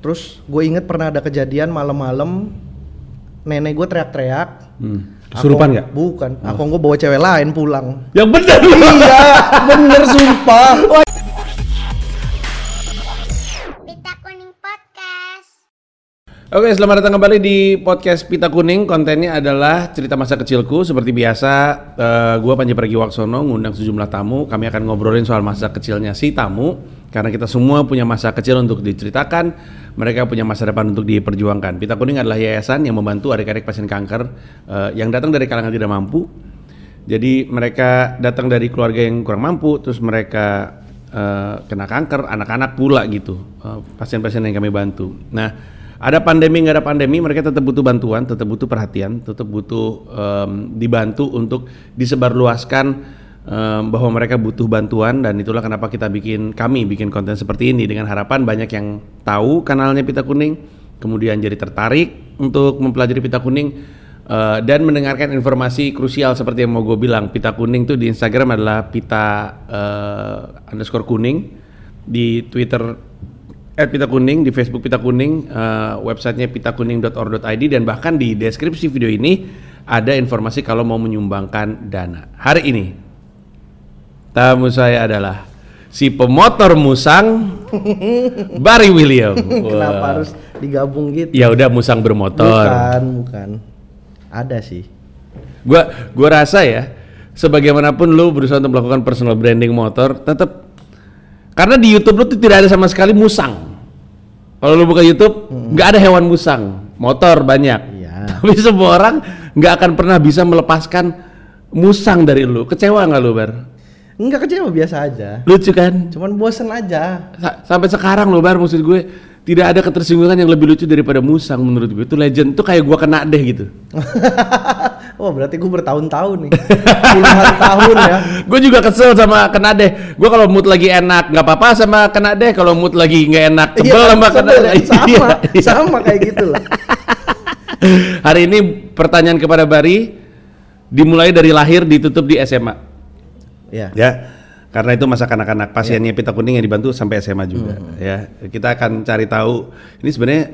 Terus gue inget pernah ada kejadian malam-malam nenek gue teriak-teriak. Hmm. Kesurupan Aku- nggak? Bukan. Aku gue bawa cewek lain pulang. Yang benar. iya, bener sumpah. Oke, selamat datang kembali di podcast Pita Kuning. Kontennya adalah cerita masa kecilku. Seperti biasa, eh, gua Panji Pragiwaksono ngundang sejumlah tamu. Kami akan ngobrolin soal masa kecilnya si tamu. Karena kita semua punya masa kecil untuk diceritakan. Mereka punya masa depan untuk diperjuangkan. Pita Kuning adalah yayasan yang membantu adik-adik pasien kanker eh, yang datang dari kalangan tidak mampu. Jadi mereka datang dari keluarga yang kurang mampu, terus mereka eh, kena kanker, anak-anak pula gitu, pasien-pasien yang kami bantu. Nah, ada pandemi nggak ada pandemi, mereka tetap butuh bantuan, tetap butuh perhatian, tetap butuh em, dibantu untuk disebarluaskan em, bahwa mereka butuh bantuan dan itulah kenapa kita bikin kami bikin konten seperti ini dengan harapan banyak yang tahu kanalnya Pita Kuning, kemudian jadi tertarik untuk mempelajari Pita Kuning eh, dan mendengarkan informasi krusial seperti yang mau gue bilang. Pita Kuning tuh di Instagram adalah pita eh, underscore kuning, di Twitter at Pita Kuning, di Facebook Pita Kuning, eh, websitenya pitakuning.or.id dan bahkan di deskripsi video ini ada informasi kalau mau menyumbangkan dana. Hari ini tamu saya adalah si pemotor musang Barry William. Kenapa Wah. harus digabung gitu? Ya udah musang bermotor. Bukan, bukan. Ada sih. Gua gua rasa ya sebagaimanapun lu berusaha untuk melakukan personal branding motor tetap karena di YouTube lu tuh tidak ada sama sekali musang. Kalau lu buka YouTube nggak ada hewan musang, motor banyak. Iya. Tapi semua orang nggak akan pernah bisa melepaskan musang dari lu. Kecewa nggak lu, Bar? Enggak kecewa biasa aja. Lucu kan? Cuman bosen aja. Sa- sampai sekarang loh Bar maksud gue tidak ada ketersinggungan yang lebih lucu daripada musang menurut gue. Itu legend. Itu kayak gua kena deh gitu. oh berarti gue bertahun-tahun nih. Puluhan tahun ya. gue juga kesel sama kena deh. Gue kalau mood lagi enak nggak apa-apa sama kena deh. Kalau mood lagi nggak enak sebel sama kena sebel. deh. Sama, Iya, iya. sama kayak gitu lah. Hari ini pertanyaan kepada Bari dimulai dari lahir ditutup di SMA. Ya. Ya. Karena itu masa kanak-kanak pasiennya Pita Kuning yang dibantu sampai SMA juga ya. Kita akan cari tahu ini sebenarnya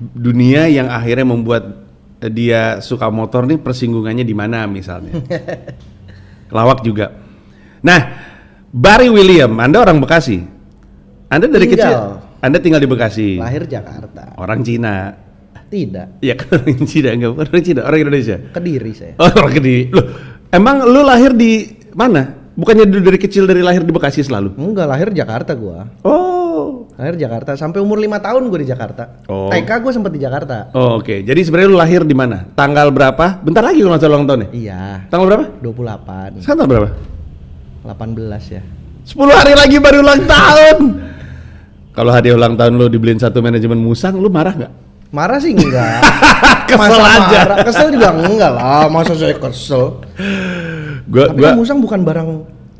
dunia yang akhirnya membuat dia suka motor nih persinggungannya di mana misalnya. Lawak juga. Nah, Barry William, Anda orang Bekasi. Anda dari Tinggal. kecil Anda tinggal di Bekasi. Lahir Jakarta. Orang Cina. Tidak. Ya kan orang Cina enggak orang Cina, orang Indonesia. Kediri saya. Oh, orang Kediri. Loh, emang lu lahir di mana? Bukannya dulu dari kecil dari lahir di Bekasi selalu? Enggak, lahir Jakarta gua. Oh. Lahir Jakarta sampai umur lima tahun gue di Jakarta. Oh. TK gue sempet di Jakarta. Oh, Oke, jadi sebenarnya lu lahir di mana? Tanggal berapa? Bentar lagi kalau ulang tahun ya? Iya. Tanggal berapa? 28. Sekarang tanggal berapa? 18 ya. 10 hari lagi baru ulang tahun. Kalau hadiah ulang tahun lu dibeliin satu manajemen musang, lu marah nggak? Marah sih enggak. Kesel Masa aja. marah? Kesel juga enggak lah. Masa saya kesel. Gua, Tapi gua, kan musang bukan barang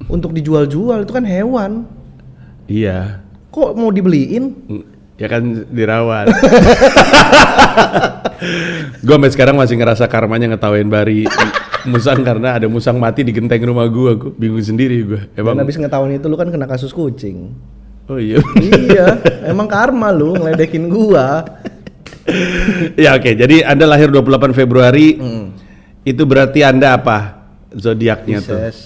untuk dijual-jual, itu kan hewan. iya, Kok mau dibeliin? Mm, ya kan dirawat. gua sampai sekarang masih ngerasa karmanya ngetawain Bari musang karena ada musang mati di genteng rumah gua, gua bingung sendiri. Dan Emang habis ngetahuin itu lu kan kena kasus kucing. Oh iya. iya, emang karma lu ngeledekin gua. ya oke, jadi Anda lahir 28 Februari. Hmm. Itu berarti Anda apa? Zodiaknya tuh. Pisces.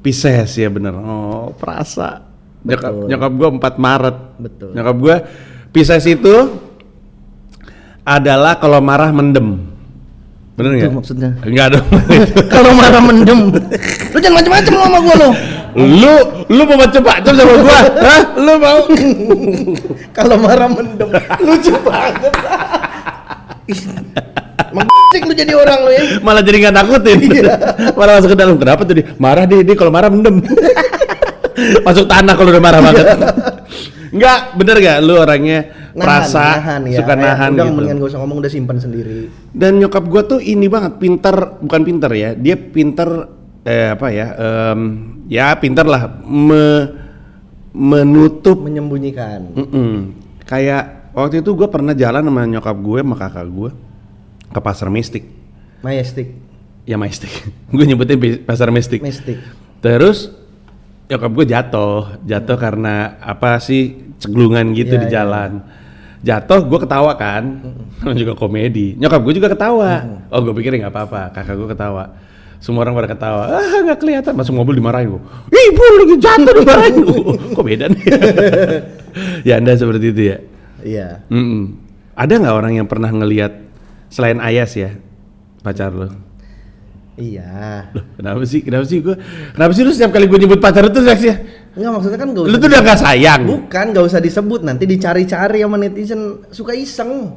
Pisces ya bener. Oh, perasa. Nyokap, nyokap gua 4 Maret. Betul. Nyokap gua Pisces itu adalah kalau marah mendem. Bener Itu nggak? maksudnya. Enggak dong. Kalau marah mendem. Lu jangan macem-macem lu sama gua lu. lu lu mau macam-macam sama gua? Hah? Lu mau? Kalau marah mendem. Lucu banget. Emang cik lu jadi orang lu ya. Malah jadi nggak nakutin. Iya. Malah masuk ke dalam. Kenapa tuh dia? Marah deh, dia kalau marah mendem. Masuk tanah kalau udah marah banget. Enggak, bener gak? Lu orangnya perasa, ya. suka Kayak nahan udah gitu. mendingan gak usah ngomong udah simpan sendiri. Dan nyokap gua tuh ini banget, pinter, bukan pinter ya. Dia pinter, eh apa ya? em, ya pinter lah, me- menutup. Menyembunyikan. Mm-mm. Kayak waktu itu gua pernah jalan sama nyokap gue, sama kakak gue ke pasar mistik. Majestic. Ya mistik. gue nyebutnya pasar mistik. Mistik. Terus nyokap gue jatuh, jatuh karena apa sih ceglungan gitu Iya, di iya. jalan. jatuh gue ketawa kan. Namanya juga komedi. Nyokap gue juga ketawa. Oh gue pikir nggak apa-apa. Kakak gue ketawa. Semua orang pada ketawa. Ah nggak kelihatan. Masuk mobil dimarahin gue ibu lagi jatuh dimarahin gue kok beda nih? Ya anda seperti itu ya? Iya. Mm-mm. ada nggak orang yang pernah ngelihat selain Ayas ya pacar lo Iya. Loh, kenapa sih kenapa sih gue kenapa sih lu setiap kali gue nyebut pacar itu sih ya Enggak maksudnya kan gak lu tuh udah gak sayang Bukan, gak usah disebut nanti dicari-cari sama netizen suka iseng.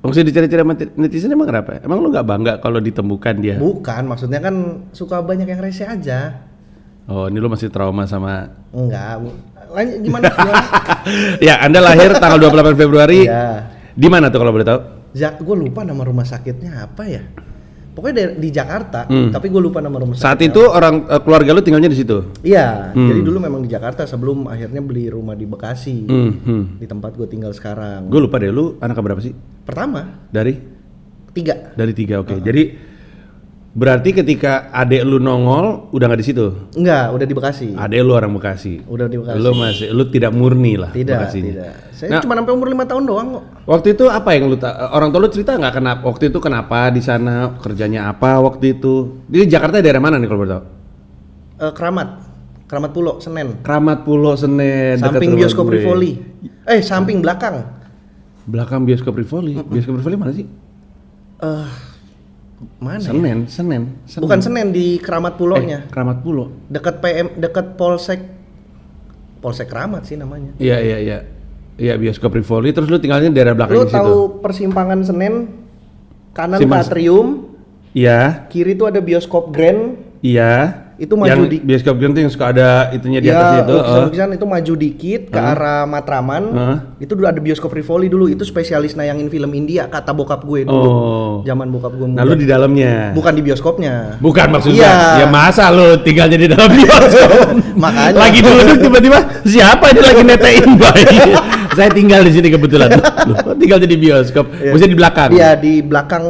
Maksudnya dicari-cari sama netizen emang kenapa? Emang lu gak bangga kalau ditemukan dia? Bukan, maksudnya kan suka banyak yang rese aja. Oh, ini lu masih trauma sama Enggak. Lanjut gimana? Ya, Anda lahir tanggal 28 Februari. Iya. Di mana tuh kalau boleh tahu? gue lupa nama rumah sakitnya apa ya. Pokoknya di Jakarta, Hmm. tapi gue lupa nama rumah Saat itu orang eh, keluarga lu tinggalnya di situ. Iya, Hmm. jadi dulu memang di Jakarta sebelum akhirnya beli rumah di Bekasi. Hmm, hmm. Di tempat gue tinggal sekarang. Gue lupa deh lu anak berapa sih? Pertama, Dari tiga. dari tiga oke. Jadi berarti ketika adek lu nongol udah nggak di situ. Enggak, udah di Bekasi. Adek lu orang Bekasi. Udah di Bekasi. Lu masih lu tidak murni lah Tidak, Bekasinya. tidak. Saya Nah, cuma sampai umur lima tahun doang kok. Waktu itu apa yang lu orang tua lu cerita nggak kenapa waktu itu kenapa di sana kerjanya apa waktu itu? Di Jakarta daerah mana nih kalau boleh tahu? Eh, Keramat, Keramat Pulo, Senen. Keramat Pulau Senen. samping bioskop gue. Rivoli. Eh, samping belakang. Belakang bioskop Rivoli. Bioskop Rivoli mana sih? Eh, mana? ya? Senen, Senen. Senen. Bukan Senen di Keramat Pulonya. Eh, Keramat Pulau. Dekat PM, dekat Polsek Polsek Keramat sih namanya. Iya iya iya. Iya bioskop Rivoli. Terus lu tinggalnya daerah belakang Lu di situ. tahu persimpangan Senen kanan Si Mas- ke Atrium, Iya, kiri tuh ada bioskop Grand, iya. Itu maju yang di- bioskop yang suka ada itunya di ya, atas itu. lukisan-lukisan itu maju dikit ke arah Matraman. Heeh. Itu dulu ada bioskop Rivoli dulu, itu spesialis nayangin film India kata bokap gue dulu. Oh. Zaman bokap gue muda. Nah lu di dalamnya. Bukan di bioskopnya. Bukan maksudnya. Iya. Ya masa lu tinggalnya di dalam bioskop? Makanya. Lagi duduk tiba-tiba siapa ini lagi netein bayi? Saya tinggal di sini kebetulan. Lu kok tinggalnya di bioskop. Maksudnya di belakang. Iya, di belakang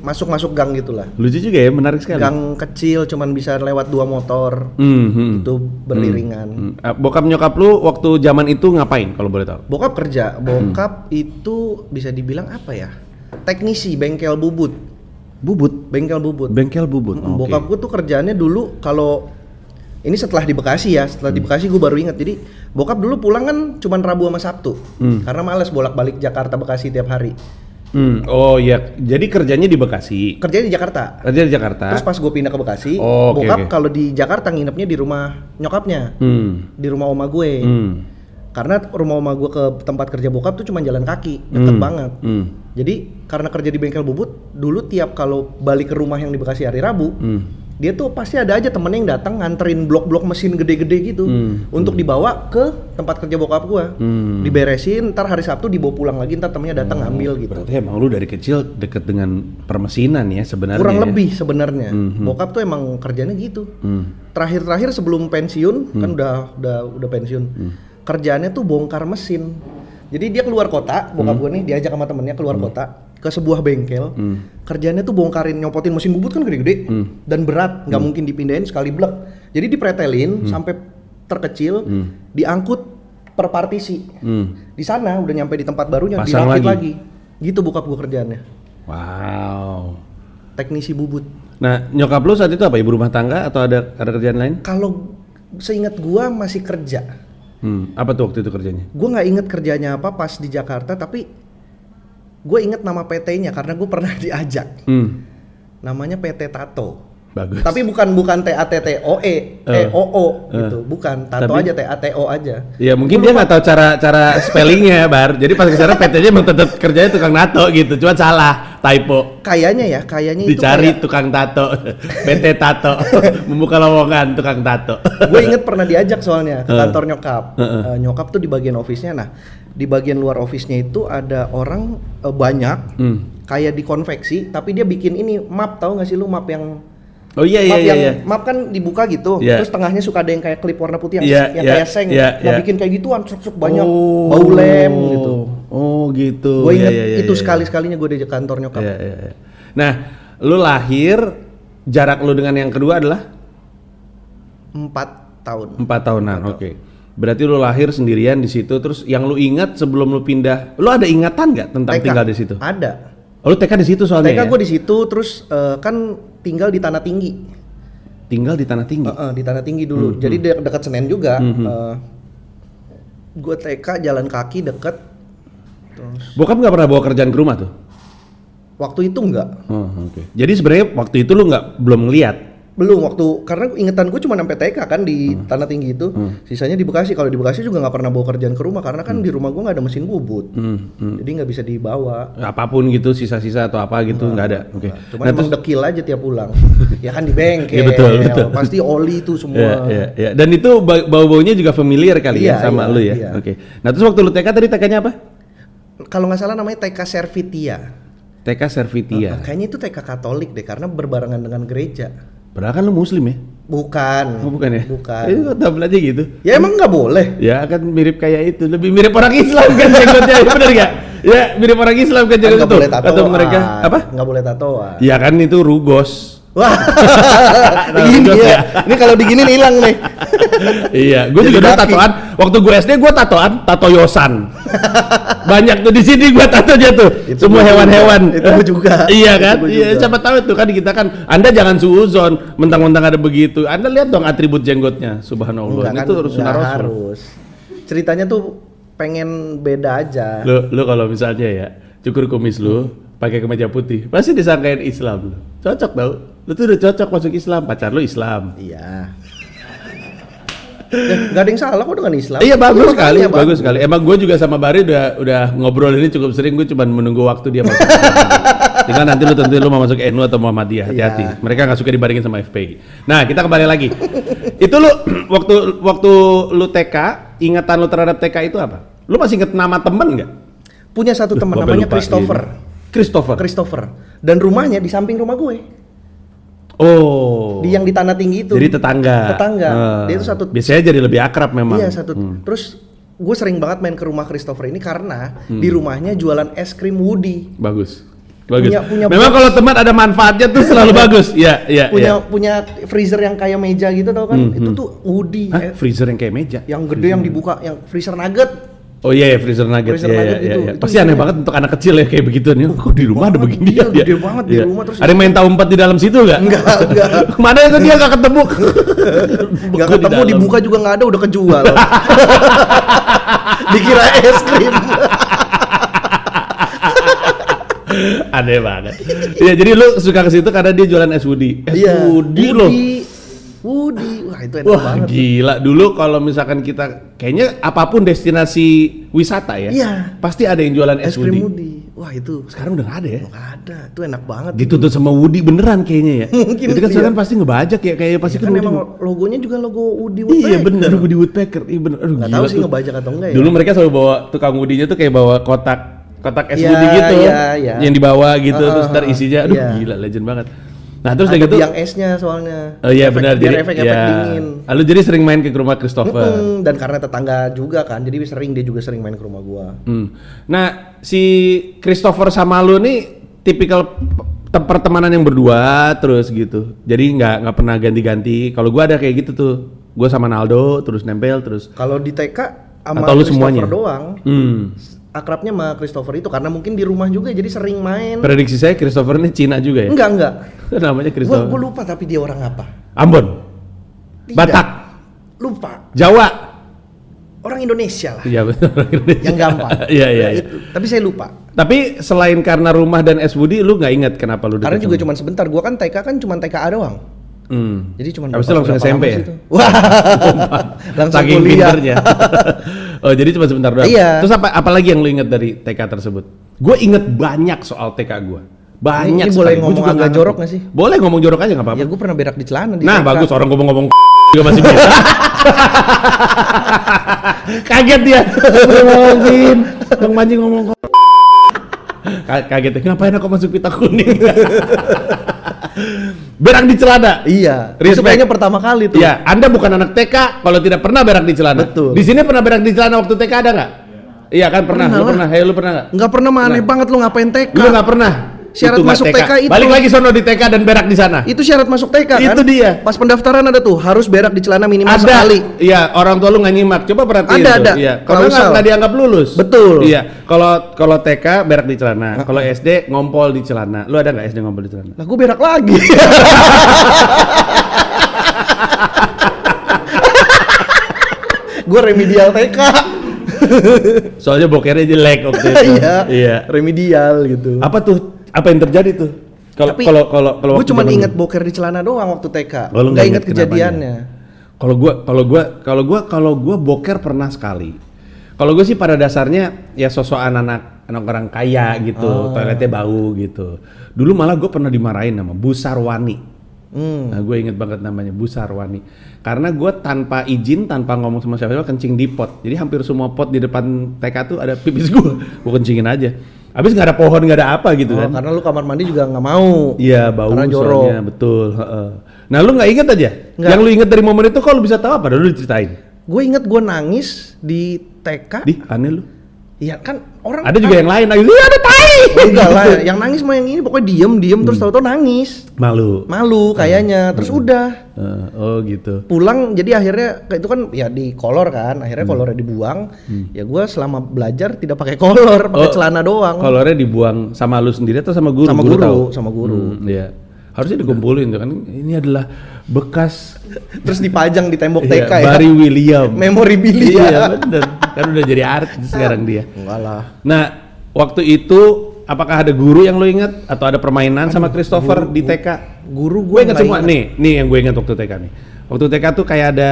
masuk-masuk gang gitulah. Lucu juga ya, menarik sekali. Gang kecil cuman bisa lewat dua motor. Hmm, hmm. Itu beriringan. Hmm. Eh, Bokap nyokap lu waktu zaman itu ngapain kalau boleh tahu? Bokap kerja, bokap Hmm. itu bisa dibilang apa ya? Teknisi bengkel bubut. Bubut. Bengkel bubut. Bengkel bubut. Mm, Oke. Bokap gue tuh kerjaannya dulu kalau ini setelah di Bekasi ya, setelah Hmm. di Bekasi gue baru inget. Jadi bokap dulu pulang kan cuman Rabu sama Sabtu, Hmm. karena males bolak-balik Jakarta Bekasi tiap hari. Hmm. Oh iya, jadi kerjanya di Bekasi. Kerjanya di Jakarta. Kerja di Jakarta. Terus pas gue pindah ke Bekasi, Oh, oke, bokap oke. kalau di Jakarta nginepnya di rumah nyokapnya, Hmm. di rumah oma gue. Hmm. Karena rumah oma gue ke tempat kerja bokap tuh cuma jalan kaki, deket Hmm. banget. Hmm. Jadi karena kerja di bengkel bubut, dulu tiap kalau balik ke rumah yang di Bekasi hari Rabu, Hmm. Dia tuh pasti ada aja temennya yang datang nganterin blok-blok mesin gede-gede gitu Hmm. untuk dibawa ke tempat kerja bokap gua. Hmm. Diberesin, ntar hari Sabtu dibawa pulang lagi, ntar temennya datang ngambil gitu. Berarti emang lu dari kecil deket dengan permesinan ya sebenarnya. Kurang ya? lebih sebenarnya. Mhm. Bokap tuh emang kerjanya gitu. Hmm. Terakhir-terakhir sebelum pensiun, kan udah udah udah pensiun. Hmm. Kerjaannya tuh bongkar mesin. Jadi dia keluar kota, bokap gua nih diajak sama temennya keluar kota ke sebuah bengkel. Hmm. Kerjaannya tuh bongkarin nyopotin mesin bubut kan gede-gede Hmm. dan berat, nggak mungkin dipindahin sekali blek. Jadi dipretelin sampai terkecil, Hmm. diangkut per partisi. Hmm. Di sana udah nyampe di tempat barunya Pasang dirakit lagi. lagi. Gitu bokap gua kerjaannya. Wow. Teknisi bubut. Nah, nyokap lu saat itu apa? Ibu rumah tangga atau ada ada kerjaan lain? Kalau seingat gua masih kerja. Hmm. Apa tuh waktu itu kerjanya? Gue nggak inget kerjanya apa pas di Jakarta, tapi gue inget nama PT-nya karena gue pernah diajak. Hmm. Namanya PT Tato. Bagus. Tapi bukan bukan T A T T O E, T O O Eh. gitu. Bukan, Tato Tapi- aja T A T O aja. Ya mungkin dia nggak tahu cara cara spellingnya bar. Jadi pas ke sana PT-nya emang tetap kerjanya tukang nato gitu. Cuma salah, typo. Kayaknya ya, kayaknya itu Dicari tukang tato, PT tato, membuka lowongan tukang tato. gue inget pernah diajak soalnya ke kantor nyokap. Heeh. Eh, nyokap tuh di bagian office-nya. Nah, di bagian luar office-nya itu ada orang eh, banyak Hmm. kayak dikonveksi, tapi dia bikin ini map tahu nggak sih lu map yang Oh iya iya map iya. yang iya. map kan dibuka gitu, Iya. terus tengahnya suka ada yang kayak klip warna putih yang, Iya, yang iya, kayak seng, iya, nah iya. bikin kayak gituan, truk banyak, Oh. bau lem gitu. Oh gitu. Gue Iya, inget iya, iya, itu iya. sekali sekalinya gue diajak kantor nyokap. Iya, iya, iya. Nah, lu lahir jarak lu dengan yang kedua adalah Empat tahun. empat tahunan. Oke. Berarti lu lahir sendirian di situ terus yang lu ingat sebelum lu pindah, lu ada ingatan nggak tentang TK. tinggal di situ? Ada. Oh, lu TK di situ soalnya TK ya? gue di situ terus eh, kan tinggal di tanah tinggi. Tinggal di tanah tinggi. Heeh, di tanah tinggi dulu. Hmm, Jadi de- dekat Senen juga. gue TK jalan kaki deket. Terus Bokap nggak pernah bawa kerjaan ke rumah tuh? waktu itu enggak. Oh, oke. Jadi sebenarnya waktu itu lu nggak belum ngeliat. Belum waktu karena ingetan gue cuma sampai TK kan di Hmm. tanah tinggi itu. Sisanya di Bekasi. Kalau di Bekasi juga nggak pernah bawa kerjaan ke rumah karena kan di rumah gue nggak ada mesin bubut. Hmm, hmm. Jadi nggak bisa dibawa. Apa pun gitu, sisa-sisa atau apa gitu nggak ada. Oke. Cuma Nah, emang terus dekil aja tiap pulang. ya kan di bengkel. Iya, betul, betul. Pasti oli itu semua. Iya, iya, iya. Dan itu ba- bau-baunya juga familiar kali ya Iya, sama iya, lu ya. iya. Oke. Nah, terus waktu lu TK tadi TK-nya apa? Kalau nggak salah namanya TK Servitia. TK Servitia. Kayaknya itu TK Katolik deh karena berbarengan dengan gereja. Padahal kan lu muslim ya? Bukan. Oh, bukan ya? Bukan. Itu kok aja gitu. Ya emang nggak boleh. Ya kan mirip kayak itu, lebih mirip orang Islam kan jenggotnya, bener gak? Ya mirip orang Islam kan Kan jenggot nggak itu. boleh tatoan. Atau mereka apa? Nggak boleh tatoan. Ya kan itu rugos. Wah. Tahu Gini juga ya. Ini kalau diginin hilang nih. iya, gue juga dulu tatoan. Waktu gue SD gue tatoan, tato yosan. Banyak tuh di sini gue tatonya tuh. Itu Semua hewan-hewan. Itu juga. iya kan? Itu Iya, siapa tahu tuh kan kita kan. Anda jangan suuzon, mentang-mentang ada begitu. Anda lihat dong atribut jenggotnya. Subhanallah. Enggak Ini kan, harus. Ceritanya tuh pengen beda aja. Lu lu kalau misalnya ya cukur kumis lu pakai kemeja putih, pasti disangkain Islam lu. Cocok tau. Lu tuh udah cocok masuk Islam, pacar lu Islam. Iya. Ya, nggak ada yang salah kok dengan Islam. Iya bagus sekali, bagus sekali. Emang gue juga sama Bari udah udah ngobrol ini cukup sering. Gue cuma menunggu waktu dia masuk. Tinggal nanti lu tentu lu mau masuk NU atau Muhammadiyah, hati-hati. Iya. Mereka nggak suka dibandingin sama FPI. Nah kita kembali lagi. itu lu waktu waktu lu TK, ingatan lu terhadap TK itu apa? Lu masih inget nama temen nggak? Punya satu teman namanya lupa Christopher. Christopher. Christopher. Dan rumahnya di samping rumah gue. Oh. Di yang di tanah tinggi itu. Jadi tetangga. Tetangga. Eh, Dia itu satu Biasanya jadi lebih akrab memang. Iya satu. Hmm. Terus gue sering banget main ke rumah Christopher ini karena di rumahnya jualan es krim Woody. Bagus. Bagus. Punya- punya memang kalau teman ada manfaatnya tuh selalu bagus. Iya, iya, Punya iya. punya freezer yang kayak meja gitu tau kan? Itu tuh Woody. Hah? eh, freezer yang kayak meja. yang gede yang dibuka yang freezer nugget. Oh iya, iya, freezer nugget. Freezer Iya, nugget iya, itu. iya. Itu Pasti aneh isinya. banget untuk anak kecil ya kayak begitu nih. Kok di rumah ada banget, begini iya, ya? gede banget di rumah, terus Ada yang main tahu empat di dalam situ nggak? Enggak, enggak. Mana itu dia nggak ketemu? Nggak Beku di ketemu dalam. dibuka juga nggak ada udah kejual. Dikira es krim. Aneh banget. Iya, jadi lu suka ke situ karena dia jualan es Woody. Es Woody loh. Woody. Wah, itu enak Wah banget. gila dulu kalau misalkan kita kayaknya apa pun destinasi wisata ya, Iya. pasti ada yang jualan es, Es krim Woody. Woody. Wah, itu Sekarang udah nggak ada ya? nggak ada. Itu enak banget. Ditutup sama Woody beneran kayaknya ya. Mungkin Itu kan iya. sekarang pasti ngebajak ya kayak pasti Ya kan, kan emang logonya juga logo Woody Iya Woodpecker. bener Woody Woodpecker. Iya bener. Aduh, gila tahu sih tuh. ngebajak atau enggak ya. Dulu mereka selalu bawa tukang Woody-nya tuh kayak bawa kotak kotak es Iya, Woody gitu iya, iya. yang dibawa gitu Ah, terus ntar isinya aduh iya. gila legend banget. Nah terus udah gitu biang esnya soalnya. Oh iya Efek- benar jadi efek-efek ya. dingin. Lalu jadi sering main ke rumah Christopher. Mm-mm, dan karena tetangga juga kan, jadi sering dia juga sering main ke rumah gua. Hmm. Nah, si Christopher sama lu nih tipikal pe- pertemanan yang berdua terus gitu. Jadi nggak nggak pernah ganti-ganti. Kalau gua ada kayak gitu tuh. Gua sama Naldo terus nempel terus. Kalau di TK sama Atau lu Christopher semuanya? doang, Hmm. Akrabnya sama Christopher itu karena mungkin di rumah juga jadi sering main. Prediksi saya Christopher ini Cina juga ya? Enggak, enggak. Namanya Christopher. gua lupa tapi dia orang apa. Ambon. Tidak. Batak. Lupa. Jawa. Orang Indonesia lah. Iya betul. yang gampang. Iya iya. Itu. Tapi saya lupa. Tapi selain karena rumah dan es Budi, lu nggak ingat kenapa lu Karena juga cuma sebentar. Gua kan TK kan cuma TKA doang. Hmm. Jadi cuma Habis itu langsung SMP ya? Wah. langsung Saking kuliah. Oh jadi cuma sebentar doang. Iya. Terus apa apalagi yang lu ingat dari TK tersebut? Gue inget banyak soal TK gue. Banyak Ini sekali. boleh Gua ngomong juga agak jorok nggak sih? Boleh ngomong jorok aja nggak apa-apa. Ya gue pernah berak di celana di nah TK. bagus orang ngomong-ngomong juga masih bisa. Kaget dia. Astagfirullahaladzim. Bang Manji ngomong Ka- Kaget dia. Ngapain aku masuk pita kuning? berak di celana. Iya. Itu Respect. kayaknya pertama kali tuh. Ya, Anda bukan anak TK kalau tidak pernah berak di celana. Betul. Di sini pernah berak di celana waktu TK ada nggak? Iya kan pernah. Pernah lu lah. pernah. Hei, lu pernah nggak? Nggak pernah mah aneh banget lu ngapain TK. Lu nggak pernah. Syarat Itu masuk TK itu. Balik lagi sono di TK dan berak di sana. Itu syarat masuk TK kan? Itu dia. Pas pendaftaran ada tuh harus berak di celana minimal ada. sekali. Iya, orang tua lu nggak nyimak. Coba perhatiin Ada, tuh. ada. Iya, Kalau nggak dianggap lulus. Betul. Iya, kalau kalau TK berak di celana, kalau SD ngompol di celana. Lu ada nggak SD ngompol di celana? Lah gue berak lagi. gue remedial TK. Soalnya bokernya jelek waktu itu. iya. Iya. Remedial gitu. Apa tuh? Apa yang terjadi tuh? Kalau kalau kalau kalau gue cuma inget boker di celana doang waktu TK. Oh, lu Nggak inget kejadiannya. Kalau gua kalau gua kalau gua kalau gua boker pernah sekali. Kalau gue sih pada dasarnya ya sosok anak-anak anak orang kaya gitu, Oh. toiletnya bau gitu. Dulu malah gue pernah dimarahin sama Bu Sarwani. Hmm. Nah, gue inget banget namanya Bu Sarwani. Karena gue tanpa izin, tanpa ngomong sama siapa-siapa kencing di pot. Jadi hampir semua pot di depan TK tuh ada pipis gue. Gue kencingin aja. Habis nggak ada pohon, nggak ada apa gitu Oh, kan. karena lu kamar mandi juga nggak mau. Iya bau Karena jorok. soalnya betul. heeh. Nah lu nggak inget aja? Nggak. Yang lu inget dari momen itu kalau bisa tahu apa? Dulu diceritain. Gue inget gue nangis di TK. Di aneh lu. Iya kan orang. Ada juga yang lain. Iya ada tai. Enggak lah, yang nangis mah yang ini pokoknya diem diem Hmm. terus tahu-tahu nangis. Malu. Malu kayaknya. Terus udah Eh, oh gitu. pulang jadi akhirnya kayak itu kan ya di kolor kan akhirnya Hmm. kolornya dibuang ya gue selama belajar tidak pakai kolor pakai Oh, celana doang Kolornya dibuang sama lu sendiri atau sama guru? sama guru tahu? sama guru Hmm, Iya. Harusnya dikumpulin kan. Ini adalah bekas terus dipajang di tembok iya, TK ya Barry William. memorabilia Iya bener. Kan udah jadi artis sekarang dia. enggak lah Nah, waktu itu apakah ada guru yang lo ingat atau ada permainan sama Christopher di TK? guru Gue ingat semua nih, nih yang gue ingat waktu TK nih. Waktu TK tuh kayak ada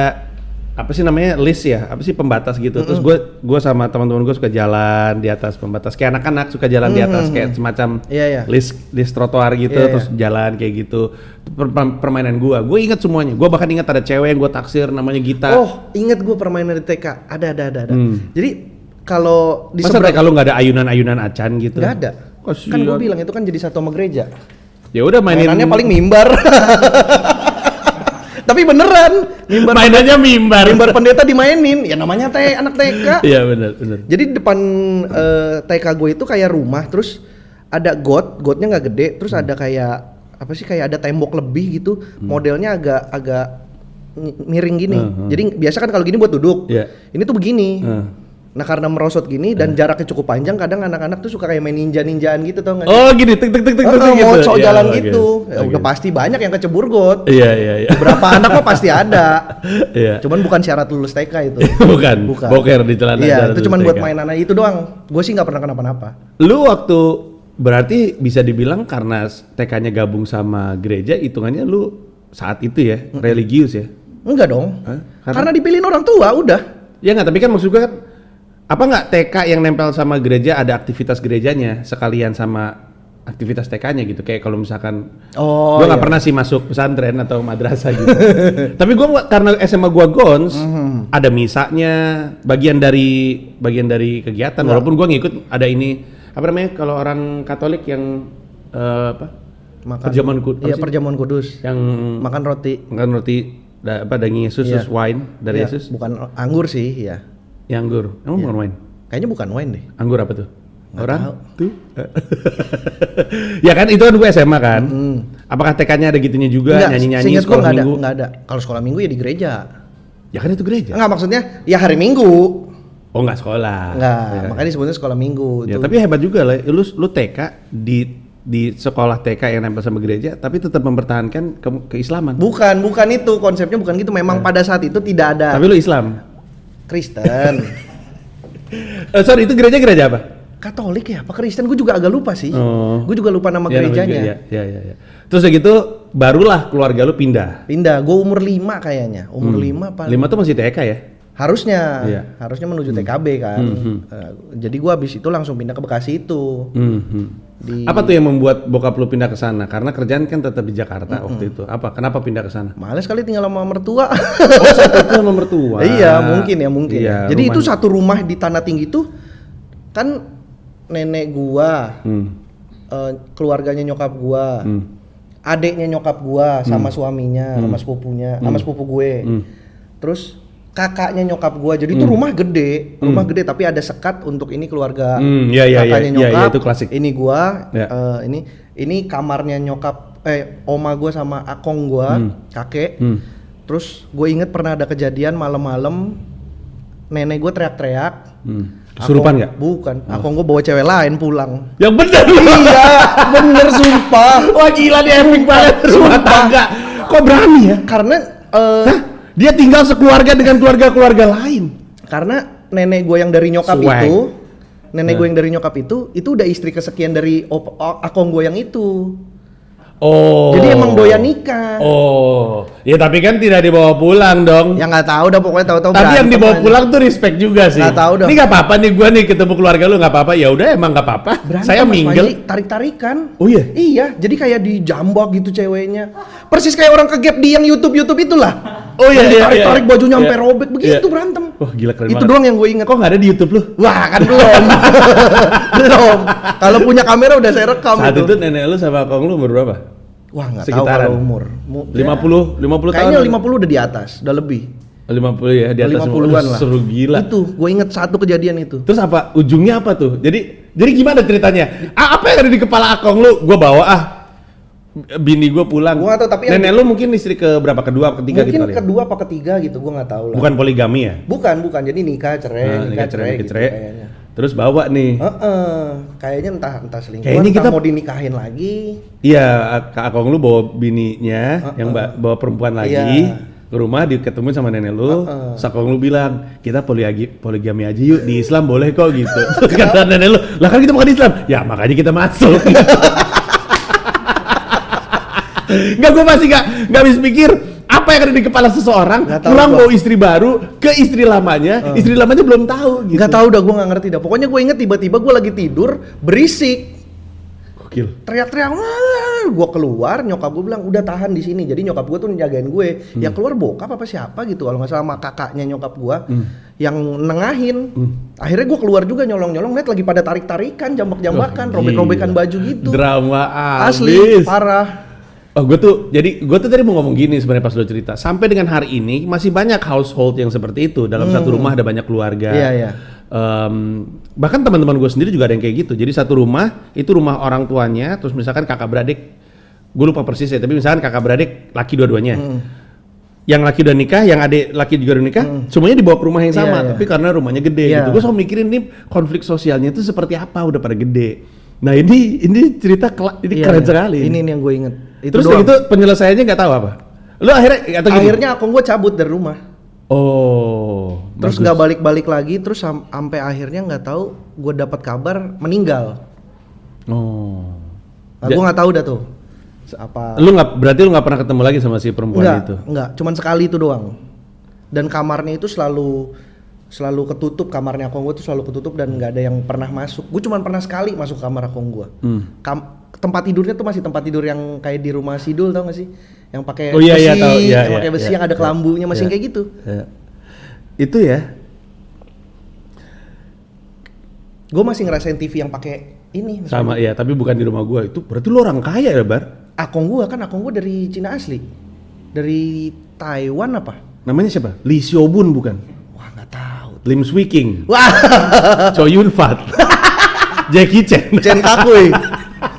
apa sih namanya list ya, apa sih pembatas gitu. Terus gue gue sama teman-teman gue suka jalan di atas pembatas kayak anak-anak suka jalan di atas kayak semacam Iya, iya. list list trotoar gitu, Iya, terus jalan kayak gitu. Itu per- per- permainan gue, gue ingat semuanya. Gue bahkan ingat ada cewek yang gue taksir namanya Gita. oh inget gue permainan di TK ada ada ada ada Hmm. jadi kalau di Masa TK lu nggak ada ayunan-ayunan acan gitu? nggak ada Kasian. kan gue bilang itu kan jadi satu sama gereja Ya udah mainin mainannya paling mimbar tapi beneran mimbar mainannya mimbar. mimbar pendeta dimainin ya namanya teh anak TK Iya benar benar. Jadi depan eh, TK gue itu kayak rumah, terus ada got, gotnya nggak gede, terus Hmm. ada kayak apa sih kayak ada tembok lebih gitu, modelnya agak agak mi- miring gini. Hmm, hmm. Jadi biasa kan kalau gini buat duduk, Iya. ini tuh begini. Hmm. Nah karena merosot gini dan jaraknya cukup panjang, kadang anak-anak tuh suka kayak main ninja-ninjaan gitu tau nggak? sih? Oh gini tik tik tik tik Oh, tik oh, gitu. mau sok Iya, jalan gitu, ya, udah pasti banyak yang kecebur got. Iya iya iya. Berapa anak mah pasti ada. Iya. Cuman bukan syarat lulus TK itu. bukan. Bukan. Boker di celana. Iya, itu cuman buat mainan aja itu doang. Gue sih nggak pernah kenapa-napa. Lu waktu berarti bisa dibilang karena TK-nya gabung sama gereja, hitungannya lu saat itu ya religius ya? Enggak dong. Hah? Karena, Karena- dipilihin orang tua udah. Ya nggak, tapi kan maksud gue kan apa nggak TK yang nempel sama gereja ada aktivitas gerejanya sekalian sama aktivitas TK-nya gitu kayak kalau misalkan Oh. gue nggak pernah sih masuk pesantren atau madrasah gitu tapi gue karena SMA gue gons Mhm. ada misanya bagian dari bagian dari kegiatan walaupun gue ngikut ada ini apa namanya kalau orang Katolik yang eh, apa Makan. perjamuan kudus Iya, perjamuan kudus. yang Makan roti. makan roti da, apa daging Yesus Iya. wine dari Iya, Yesus Bukan anggur sih, ya. Yang anggur emang bukan wine Kayaknya bukan wine deh. Anggur apa tuh? Nggak Orang tahu. tuh. ya kan itu kan gue SMA kan. Hmm. Apakah TK-nya ada gitunya juga Enggak, nyanyi-nyanyi sekolah ada, minggu? nggak ada. Kalau sekolah minggu ya di gereja. Ya kan itu gereja. Enggak maksudnya ya hari Minggu. Oh nggak sekolah. Enggak, Ya. makanya disebutnya sekolah Minggu. Ya, tapi hebat juga lah. Lu lu TK di di sekolah TK yang nempel sama gereja tapi tetap mempertahankan ke, keislaman. bukan, bukan itu konsepnya bukan gitu. Memang pada saat itu tidak ada Ya. Tapi lu Islam. Kristen. Eh, sorry itu gereja gereja apa? Katolik ya, apa Kristen? Gue juga agak lupa sih. Oh. Gue juga lupa nama Ya, gerejanya. gereja. Ya, ya, ya. Terus udah gitu barulah keluarga lu pindah. Pindah, gue umur 5 kayaknya. Umur Hmm. 5 paling. Lima tuh masih TK ya? Harusnya, Iya. harusnya menuju TKB kan. Hmm, hmm. Eh, jadi gua habis itu langsung pindah ke Bekasi itu. Hmm, hmm. Di- Apa tuh yang membuat bokap lu pindah ke sana? Karena kerjaan kan tetap di Jakarta waktu itu. Apa? Kenapa pindah ke sana? Males kali tinggal sama mertua. Oh, saat itu sama mertua. iya, mungkin ya, mungkin. Iya, ya. Jadi itu rumah- satu rumah di Tanah Tinggi itu kan nenek gua, Hmm, eh, keluarganya nyokap gua, hmm, adeknya nyokap gua sama suaminya, sama sepupunya, sama sepupu gue. hmm. Terus kakaknya nyokap gua. Jadi itu rumah gede, rumah gede tapi ada sekat untuk ini keluarga Hmm, iya, iya, iya. kakaknya Iya, iya, nyokap. itu klasik. Ini gua, Iya. eh, ini ini kamarnya nyokap eh oma gue sama akong gue Hmm. kakek Hmm. terus gue inget pernah ada kejadian malam-malam nenek gue teriak-teriak Hmm. Kesurupan Akong- nggak? bukan akong gue bawa cewek lain pulang Yang bener iya bener sumpah Wah gila dia epic banget rumah tangga. Kok berani ya? karena Hah? Dia tinggal sekeluarga dengan keluarga-keluarga lain. karena nenek gue yang dari nyokap Swag. itu nenek Nah. gue yang dari nyokap itu itu udah istri kesekian dari op- akong gue yang itu Oh. jadi emang doyan nikah Oh, ya tapi kan tidak dibawa pulang dong. ya nggak tahu dah pokoknya tahu-tahu tapi yang dibawa aja. pulang tuh respect juga sih. Nggak tahu dong. Ini nggak apa-apa nih gua nih ketemu keluarga lu nggak apa-apa. Ya udah emang nggak apa-apa. Saya minggel. Tarik-tarikan. Oh iya? Iya, jadi kayak dijambak gitu ceweknya. Persis kayak orang ke gap di yang YouTube-YouTube itulah. Oh iya, Yang iya, Tarik-tarik iya. bajunya sampai Iya. robek begitu Iya. berantem. Wah gila keren Itu banget. doang yang gue inget. Kok nggak ada di YouTube lu? Wah, kan belum. belum. Kalau punya kamera udah saya rekam Saat itu. itu nenek lu sama kong lu umur berapa? Wah, nggak tahu kalau umur. Mu- 50, 50 tahun. Kayaknya 50 udah di atas, udah lebih. 50 ya, di atas 50-an lah. Seru gila. Itu, gue inget satu kejadian itu. Terus apa? Ujungnya apa tuh? Jadi jadi gimana ceritanya? Ah, apa yang ada di kepala Akong lu? Gua bawa ah bini gua pulang. Gua tahu, tapi yang nenek lu mungkin istri ke berapa? Kedua, ketiga Mungkin gitu ya? kedua apa ketiga gitu, gue nggak tahu lah. Bukan poligami ya? bukan, bukan. Jadi nikah cerai, Ah, nikah, nikah cerai, cerai, nikah gitu cerai. kayaknya. Terus bawa nih. Heeh, kayaknya entah entah selingkuhan, Kayaknya entah kita- mau dinikahin lagi. Iya, Kak Akong lu bawa bininya yang ba- bawa perempuan lagi Iya. ke rumah diketemuin sama nenek lu. Heeh. Terus Akong lu bilang, "Kita poligami poligami aja yuk di Islam boleh kok gitu." Terus kata nenek lu, "Lah kan kita bukan Islam." Ya, makanya kita masuk. Enggak, gue masih gak, gak habis pikir apa yang ada di kepala seseorang tahu pulang bawa istri baru ke istri lamanya, istri lamanya belum tahu gitu. Nggak tahu dah, gue nggak ngerti dah. Pokoknya gue inget tiba-tiba gue lagi tidur berisik, Gokil. teriak-teriak. Gue keluar, nyokap gue bilang udah tahan di sini. Jadi nyokap gue tuh njagain gue. Hmm. Yang keluar bokap apa siapa gitu. Kalau nggak salah sama kakaknya nyokap gue yang nengahin. Hmm. Akhirnya gue keluar juga nyolong-nyolong. Lihat lagi pada tarik-tarikan, jambak-jambakan, Wah, robek-robekan baju gitu. Drama Asli, abis. parah. Oh, gue tuh jadi gue tuh tadi mau ngomong gini sebenarnya pas lo cerita. Sampai dengan hari ini masih banyak household yang seperti itu. Dalam satu rumah ada banyak keluarga. Hmm. Iya, iya. Em, bahkan teman-teman gue sendiri juga ada yang kayak gitu. Jadi satu rumah itu rumah orang tuanya, terus misalkan kakak beradik, gue lupa persis ya. Tapi misalkan kakak beradik laki dua-duanya. Hmm. Yang laki udah nikah, yang adik laki juga udah nikah, semuanya dibawa ke rumah yang Iya, sama. iya. Tapi karena rumahnya gede Iya. gitu. Gue selalu mikirin nih konflik sosialnya itu seperti apa udah pada gede. Nah ini ini cerita ini Iya, keren iya. sekali. Ini nih yang gue inget. Itu Terus doang. itu penyelesaiannya nggak tahu apa? Lu akhirnya atau gini? Akhirnya akong gue cabut dari rumah. Oh. Terus nggak balik-balik lagi, terus sam- sampai akhirnya nggak tahu gue dapat kabar meninggal. Oh. Nah, gue nggak tahu dah tuh apa. Lu nggak berarti lu nggak pernah ketemu lagi sama si perempuan Enggak, itu? enggak, cuman sekali itu doang. Dan kamarnya itu selalu selalu ketutup kamarnya akong gue tuh selalu ketutup dan nggak ada yang pernah masuk. Gue cuman pernah sekali masuk kamar akong gue. Hmm. Kam- tempat tidurnya tuh masih tempat tidur yang kayak di rumah Sidul tau gak sih? Yang pakai Oh, iya, iya, besi, tahu. Iya, yang iya, pakai besi iya, yang ada iya. kelambunya masih Iya. kayak gitu. Ya. Itu ya. Gue masih ngerasain TV yang pakai ini. Sama ya, tapi bukan di rumah gua. Itu berarti lu orang kaya ya, Bar? Akong gue kan akong gue dari Cina asli, dari Taiwan apa? Namanya siapa? Lee Xiaobun bukan? Lim Swee King. Wah, Chow Yun Fat. Jackie Chan. Chen Takui.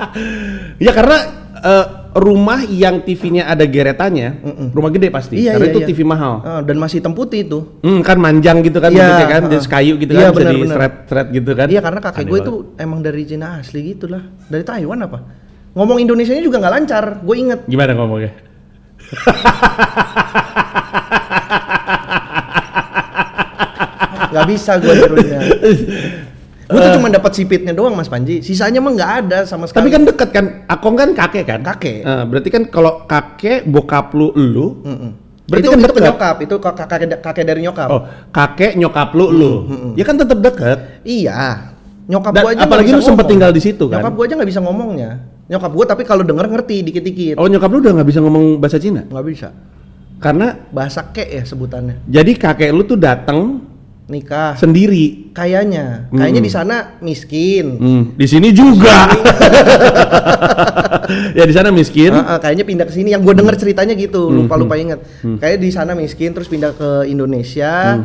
ya karena eh, rumah yang TV-nya ada geretannya, rumah gede pasti. Iya, karena iya, itu iya. TV mahal. Ah, dan masih hitam putih itu. Hmm, kan manjang gitu kan, bentuknya kan, uh-uh. jadi kayu gitu Iya, kan, bisa benar, di benar. thread-thread gitu kan. Iya karena kakek Aneh gue itu emang dari Cina asli gitu lah. Dari Taiwan apa? Ngomong Indonesianya juga nggak lancar. Gue inget. Gimana ngomongnya? Bisa gue tirunya. gue tuh cuma dapat sipitnya doang Mas Panji. Sisanya mah nggak ada sama Tapi sekali. kan deket kan, Akong kan kakek kan? Kakek. Eh, berarti kan kalau kakek, bokap lu, lu, Mm-mm. berarti itu, kan itu deket. nyokap. Itu kakek, kakek, dari nyokap. Oh, kakek, nyokap lu, lu. Ya kan tetap deket. Iya. Nyokap Dan gue aja apalagi lu sempet ngomong. tinggal di situ kan? Nyokap gue aja nggak bisa ngomongnya. Nyokap gue tapi kalau denger ngerti dikit-dikit. Oh, nyokap lu udah nggak bisa ngomong bahasa Cina? Nggak bisa. Karena Bahasa kek ya sebutannya. jadi kakek lu tuh datang Nikah. sendiri. Kayaknya. Mm. Kayaknya di sana miskin. Hmm, di sini juga. ya di sana miskin. Ah, ah, kayaknya pindah ke sini. Yang gue denger ceritanya gitu, lupa lupa inget. Kayaknya di sana miskin, terus pindah ke Indonesia. Hmm.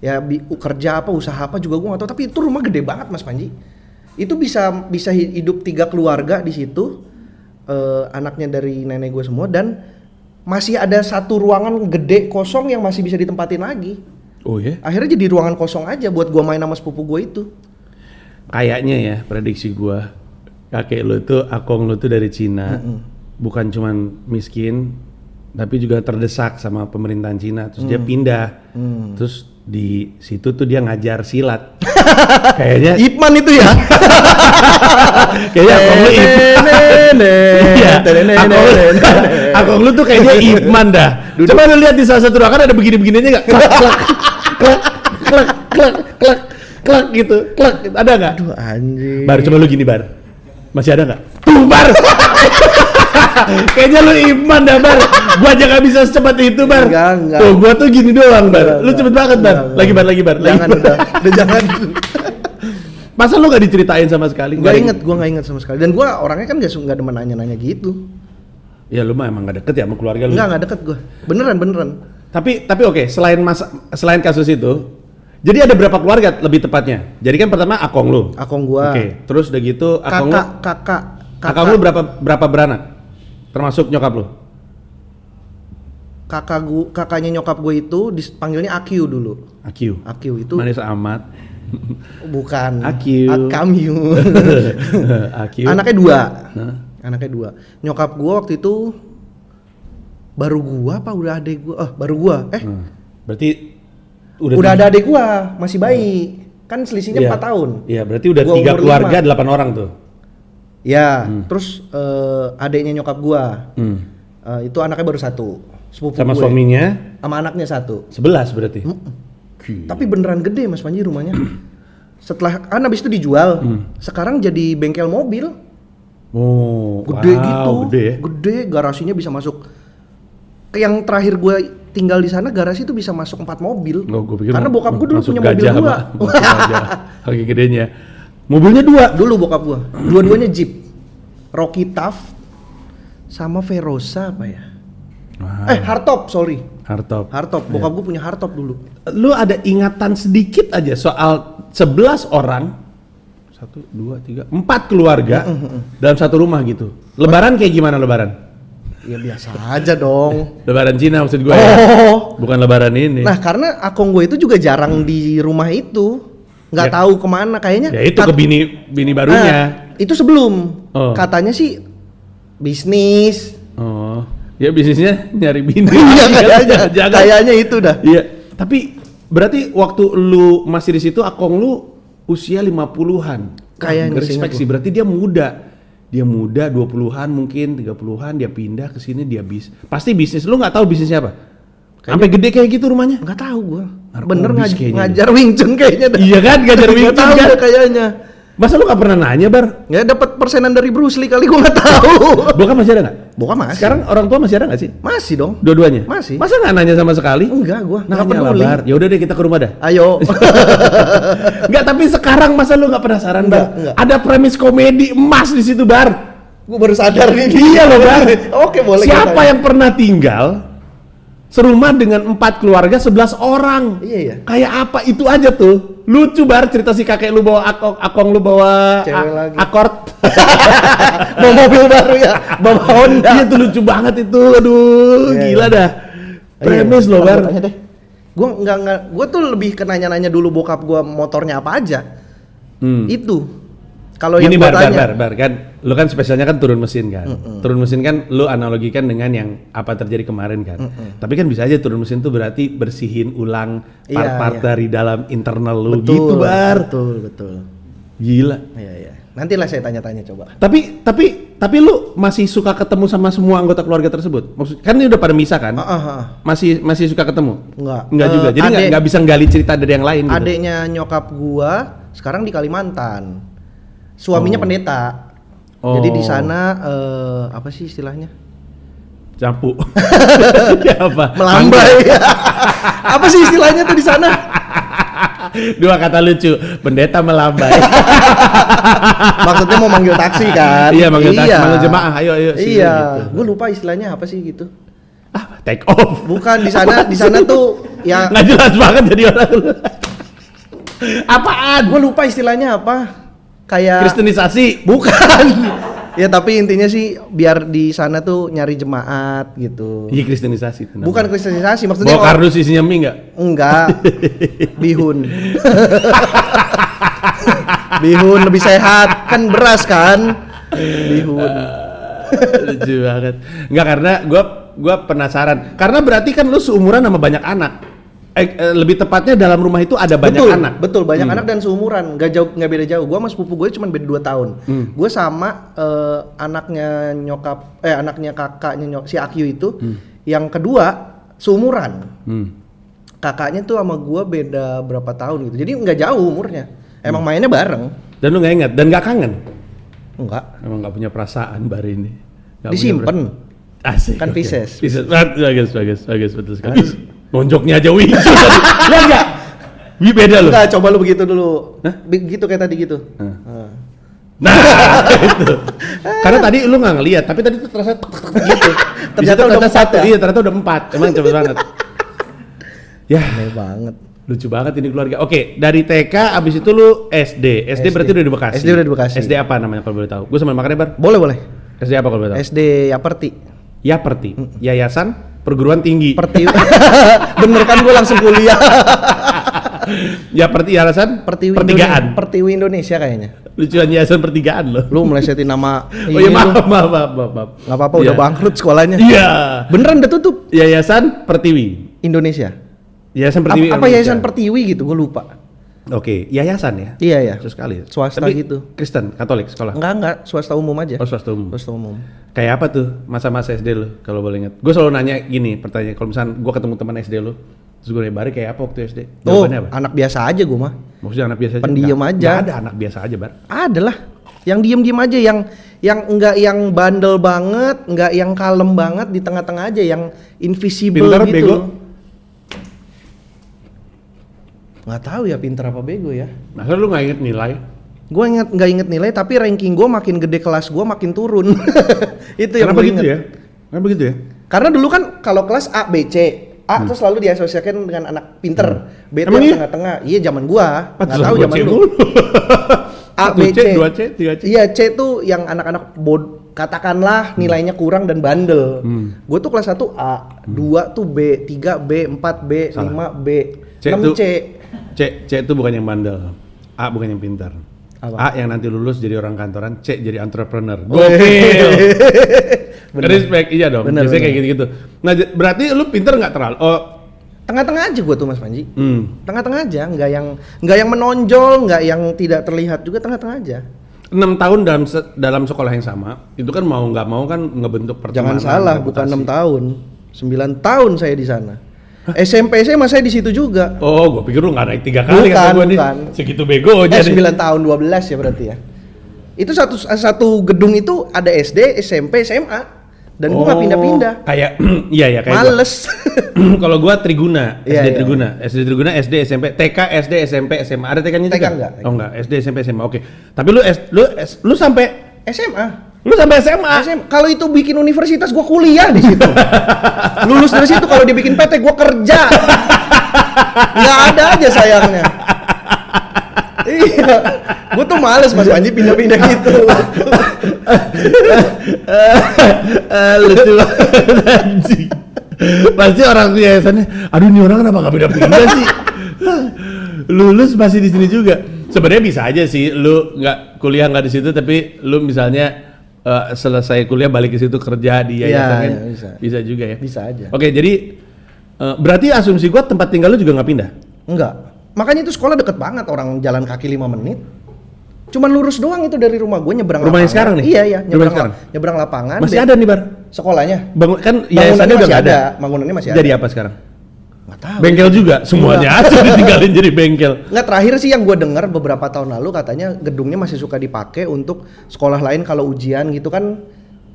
Ya bi- kerja apa, usaha apa juga gue gak tahu. Tapi itu rumah gede banget mas Panji. Itu bisa bisa hi- hidup tiga keluarga di situ. eh, anaknya dari nenek gue semua dan masih ada satu ruangan gede kosong yang masih bisa ditempatin lagi. Oh ya? Akhirnya jadi ruangan kosong aja buat gua main sama sepupu gue itu. Kayaknya ya prediksi gua kakek lu tuh akong lu tuh dari Cina. Bukan cuman miskin tapi juga terdesak sama pemerintahan Cina terus dia pindah. Terus di situ tuh dia ngajar silat. Kayaknya Ipman itu ya. kayaknya akong lu Ipman. Iya. Akong lu, tuh kayaknya Ipman dah. Coba lu lihat di salah satu ruangan ada begini-begininya nggak? Klak, klak, klak, klak, klak, klak, klak gitu, klak. Ada nggak? Aduh anjing. Bar, coba lu gini bar. Masih ada nggak? Tuh bar. Kayaknya lu iman dah bar. Gua aja nggak bisa secepat itu bar. Enggak, enggak. Tuh gua tuh gini doang bar. Enggak, Lu enggak. cepet banget bar. Enggak, Lagi bar, lagi bar. lagi Jangan bar. udah, udah jangan. Masa lu nggak diceritain sama sekali? Gak inget, gua nggak inget sama sekali. Dan gua orangnya kan gak suka demen nanya-nanya gitu. Ya lu mah emang gak deket ya sama keluarga lu. Enggak, nggak deket gua. Beneran, beneran. Tapi tapi oke, selain masa selain kasus itu, jadi ada berapa keluarga lebih tepatnya? Jadi kan pertama akong lu. Akong gua. Oke, terus udah gitu akong lu, Kakak, kakak, kakak, akong lu berapa berapa beranak? Termasuk nyokap lu? kakak gua, kakaknya nyokap gue itu dipanggilnya Akyu dulu. Akiu. Akyu itu Manis amat. bukan Akyu. Akamyu. Akiu. Anaknya dua. Hah? Anaknya dua. Nyokap gua waktu itu baru gua apa udah adek gua? Oh, baru gua. Eh, Hmm. Berarti udah udah, ada adek gua, masih bayi. Kan selisihnya Iya. 4 tahun. Iya, berarti udah tiga keluarga, delapan orang tuh. Ya, terus eh, adeknya nyokap gua. Hmm. eh, itu anaknya baru satu. Sepupu Sama gue. suaminya Sama anaknya satu. sebelas berarti. Mm-mm. Tapi beneran gede Mas Panji rumahnya. Setelah kan habis itu dijual. Sekarang jadi bengkel mobil. Oh, Gede wow, gitu. Gede ya. Gede, garasinya bisa masuk. Yang terakhir gue tinggal di sana garasi itu bisa masuk empat mobil. Oh, gua pikir Karena bokap gue dulu punya mobil dua. Kaki gedenya. Mobilnya dua. dulu bokap gue. Dua-duanya Jeep. Rocky Tough sama Verosa apa ya? Wah, Eh, hardtop, sorry. hardtop. Hardtop. Bokap gue punya hardtop dulu. Lu ada ingatan sedikit aja soal 11 orang satu dua tiga empat keluarga dalam satu rumah gitu. Lebaran kayak gimana lebaran? Ya biasa aja dong. Lebaran Cina maksud gue ya. Oh. Bukan lebaran ini. Nah, karena akong gue itu juga jarang di rumah itu. Nggak Ya. tahu ke mana kayaknya. ya itu kat- ke bini bini barunya. itu sebelum. Oh. Katanya sih bisnis. Oh, ya bisnisnya nyari bini. Iya kayaknya. Jangan. Kayaknya itu dah. Iya, tapi berarti waktu lu masih di situ akong lu usia 50-an. Kayaknya Respect sih, berarti dia muda. Dia muda 20-an mungkin, 30-an dia pindah ke sini dia bis. Pasti bisnis. Lu nggak tahu bisnisnya apa? Sampai gede kayak gitu rumahnya? Nggak tahu gua. Narkobis Bener ngaj kayaknya ngajar Wing Chun kayaknya dah. Iya kan, ngajar Wing Chun kan? kayaknya. Masa lu nggak pernah nanya, Bar? Ya dapat persenan dari Bruce Lee kali gua nggak tahu. Bokap masih ada nggak? Bokap masih. Sekarang orang tua masih ada nggak sih? masih dong. Dua-duanya? Masih. Masa nggak nanya sama sekali? Enggak gua, nggak Nanya lah. Bar. Ya udah deh kita ke rumah dah. Ayo. Enggak, tapi sekarang masa lu nggak penasaran, Nggak, Bar? nggak. Ada premis komedi emas di situ, Bar. gua baru sadar nih. Iya loh, Bar. Oke, boleh. Siapa yang pernah tinggal serumah dengan empat keluarga, sebelas orang? Iya, iya. Kayak apa itu aja tuh? Lucu bar cerita si kakek lu bawa akong, akong lu bawa Cewek a- lagi. akord. Mau mobil baru ya, bawa Honda. Iya tuh lucu banget itu, aduh Iya, gila iya. dah. Premis Iya, loh bar. Gua nggak nggak, gua tuh lebih ke nanya-nanya dulu bokap gua motornya apa aja. Hmm. Itu. Kalau gua bar, bar, bar, bar, kan, lu kan spesialnya kan turun mesin kan, turun mesin kan, lu analogikan dengan yang apa terjadi kemarin kan. Tapi kan bisa aja turun mesin tuh berarti bersihin ulang Iya, part-part iya. dari dalam internal lu Betul, gitu bar. Betul, betul. Gila. Iya, iya. Nantilah saya tanya-tanya coba. Tapi tapi tapi lu masih suka ketemu sama semua anggota keluarga tersebut? Maksud kan ini udah pada misah kan? Ah, ah. Masih masih suka ketemu? Enggak. Enggak Eh, juga. Jadi nggak adek- nggak bisa gali cerita dari yang lain gitu. Adeknya nyokap gua sekarang di Kalimantan. Suaminya Oh. pendeta. Oh. Jadi di sana eh, apa sih istilahnya? Campu. Ya apa? Melambai. apa sih istilahnya tuh di sana? Dua kata lucu. Pendeta melambai. Maksudnya mau manggil taksi kan? Iya, manggil taksi, manggil jemaah, ayo, ayo, sini, Iya, gitu. gue lupa istilahnya apa sih gitu. ah, take off. Bukan di sana, di sana tuh ya Nggak jelas banget jadi orang. Apaan? gue lupa istilahnya apa. Kayak Kristenisasi. bukan. ya tapi intinya sih biar di sana tuh nyari jemaat gitu. Iya kristenisasi namanya. Bukan kristenisasi maksudnya Bawa kardus isinya mie nggak? enggak bihun. bihun lebih sehat kan beras kan. Bihun. Lucu banget. Enggak karena gua gua penasaran. Karena berarti kan lu seumuran sama banyak anak. Eh, eh, lebih tepatnya dalam rumah itu ada banyak betul, anak. Betul, banyak Hmm. anak dan seumuran, nggak jauh nggak beda jauh. Gua sama sepupu gue cuma beda 2 tahun. Hmm. Gue sama eh, anaknya nyokap eh anaknya kakaknya nyok, si Akyu itu yang kedua seumuran. Hmm. Kakaknya tuh sama gua beda berapa tahun gitu. Jadi nggak jauh umurnya. Emang Hmm. mainnya bareng. Dan lu nggak ingat dan nggak kangen. Enggak. Emang nggak punya perasaan bar ini. Disimpen. perasaan. Asik. Kan oke. Pisces. Pisces. Bagus, bagus, bagus, betul sekali. Nonjoknya aja wih. Lihat nggak? Wih beda lu. Enggak, coba lu begitu dulu. Begitu kayak tadi gitu. Hah? Nah. Nah, itu. Karena tadi lu nggak ngeliat, tapi tadi tuh terasa tek, tek, tek, gitu. Ternyata udah ternyata satu, ya? iya ternyata udah empat. Emang cepet banget. Ya, Aneh banget. lucu banget ini keluarga. Oke, dari TK abis itu lu SD. SD, SD. berarti udah di Bekasi. SD udah di Bekasi. SD apa namanya kalau boleh tahu? Gue sama makannya bar. Boleh, boleh. SD apa kalau boleh tahu? SD Yaperti. Yaperti, Yayasan Perguruan Tinggi. Pertiwi. Bener kan gue langsung kuliah. Yaperti Yayasan Pertiwi Pertigaan. Indonesia, Pertiwi Indonesia kayaknya. Lucuan Yayasan Pertigaan loh. Lu melesetin nama Oh iya maaf, maaf, maaf, maaf, maaf. Nggak apa-apa udah Iya. bangkrut sekolahnya. Iya. Beneran udah tutup Yayasan Pertiwi. Indonesia. Yayasan Apa, Pertiwi. apa Indonesia. yayasan Pertiwi gitu, gue lupa. Oke, yayasan ya. Iya ya. Khusus sekali. Swasta Tapi gitu. Kristen, Katolik sekolah. Enggak enggak, swasta umum aja. Oh, swasta umum. Swasta umum. Kayak apa tuh masa-masa SD lu kalau boleh ingat? Gue selalu nanya gini pertanyaan kalau misalnya gue ketemu teman SD lu, terus gue nanya, kayak apa waktu SD? Oh, Jawabannya apa? anak biasa aja gue mah. Maksudnya anak biasa aja? Pendiam Nggak- aja. nggak ada anak biasa aja, Bar. Ada lah. Yang diem-diem aja, yang yang enggak yang bandel banget, enggak yang kalem banget di tengah-tengah aja, yang invisible Pinter, gitu. bego? Nggak tahu ya pinter apa bego ya. Masa lu nggak inget nilai? Gue inget nggak inget nilai, tapi ranking gue makin gede kelas gue makin turun. Itu yang gue gitu inget. ya? Kenapa gitu ya? Karena dulu kan kalau kelas A, B, C, A terus selalu diasosiasikan dengan anak pinter. B Hmm. Emang yang iya? tengah-tengah. Iya zaman gua. Nggak Pantesan tahu zaman lu. A, B, C, C. dua C, tiga C. Iya, C tuh yang anak-anak bod katakanlah nilainya kurang dan bandel. Hmm. Gue tuh kelas 1 A, 2 tuh B, 3 B, 4 B, Salah. 5 B, C 6 tuh- C. C, itu bukan yang bandel. A bukan yang pintar. Apa? A yang nanti lulus jadi orang kantoran, C jadi entrepreneur. Gokil. Bener. Respect, iya dong. Bener, Biasanya kayak bener. gitu-gitu. Nah, berarti lu pinter nggak terlalu? Oh, Tengah-tengah aja gue tuh Mas Panji. hmm. Tengah-tengah aja, nggak yang nggak yang menonjol, nggak yang tidak terlihat juga tengah-tengah aja. 6 tahun dalam se- dalam sekolah yang sama, itu kan mau nggak mau kan ngebentuk pertemanan. Jangan salah, bukan reputasi. 6 tahun. 9 tahun saya di sana. SMP SMA saya di situ juga. Oh, gua pikir lu nggak naik tiga kali Bukan, kata gua nih. bukan. Segitu bego Eh aja. 9 tahun 12 ya berarti ya. Itu satu satu gedung itu ada SD, SMP, SMA dan gua nggak pindah-pindah. Kayak iya ya kayak. Males. Kalau gua Triguna, SD Iya, iya. Triguna, SD Triguna, SD SMP, TK, SD, SMP, SMA. Ada TK-nya juga? TK enggak, TK. Oh enggak, SD, SMP, SMA. Oke. Tapi lu S, lu S, lu sampai SMA. Lu sampai SMA. SMA. Kalau itu bikin universitas gua kuliah di situ. Lulus dari situ kalau dibikin PT gua kerja. Nggak ada aja sayangnya. iya. Gua tuh males Mas Panji pindah-pindah gitu. Eh, lucu banget anjing. Pasti orang tuh yayasannya, aduh ini orang kenapa gak pindah-pindah sih? Lulus masih di sini juga. Sebenarnya bisa aja sih, lu nggak kuliah nggak di situ, tapi lu misalnya eh, selesai kuliah balik ke situ kerja di Iya, yayasan kan, iya, bisa. bisa juga ya. Bisa aja. Oke, jadi eh, berarti asumsi gua tempat tinggal lu juga nggak pindah? Enggak. Makanya itu sekolah deket banget orang jalan kaki 5 menit. Cuman lurus doang itu dari rumah gue nyebrang Rumah yang lapangan. sekarang nih? Iya iya nyebrang, sekarang? la- nyebrang lapangan. Masih ada nih bar? sekolahnya. Bangun kan Bangunannya yayasannya udah nggak ada. ada. Bangunannya masih ada. Jadi apa sekarang? Nggak tahu. Bengkel juga, semuanya aja ditinggalin jadi bengkel. Nggak terakhir sih yang gue dengar beberapa tahun lalu katanya gedungnya masih suka dipakai untuk sekolah lain kalau ujian gitu kan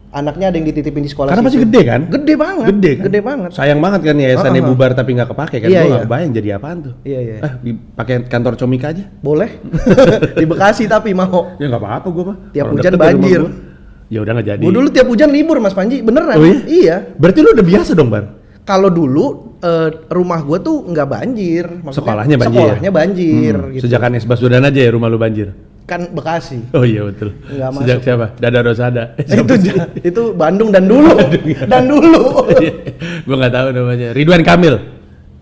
anaknya ada yang dititipin di sekolah Karena situ. masih gede kan? Gede banget. Gede kan? Gede banget. Sayang banget kan yayasannya Ah, ah, ah. bubar tapi nggak kepake kan? Iya, Gua iya. nggak kebayang jadi apaan tuh. Iya iya. Eh, pakai kantor Comika aja? Boleh. di Bekasi tapi mau. Ya nggak apa-apa gua mah. Tiap Orang hujan banjir. Ya udah nggak jadi. Gue dulu tiap hujan libur Mas Panji, beneran. Oh iya? Iya. Berarti lu udah biasa dong, Bar? Kalau dulu eh, rumah gue tuh nggak banjir. Maksudnya, Sekolahnya banjir. Sekolahnya banjir. Hmm, gitu. Sejak Anies Baswedan aja ya rumah lu banjir. kan Bekasi. Oh iya betul. Nggak Sejak masuk. siapa? Dada Rosada. Eh, itu itu Bandung dan dulu. dan dulu. gue nggak tahu namanya. Ridwan Kamil.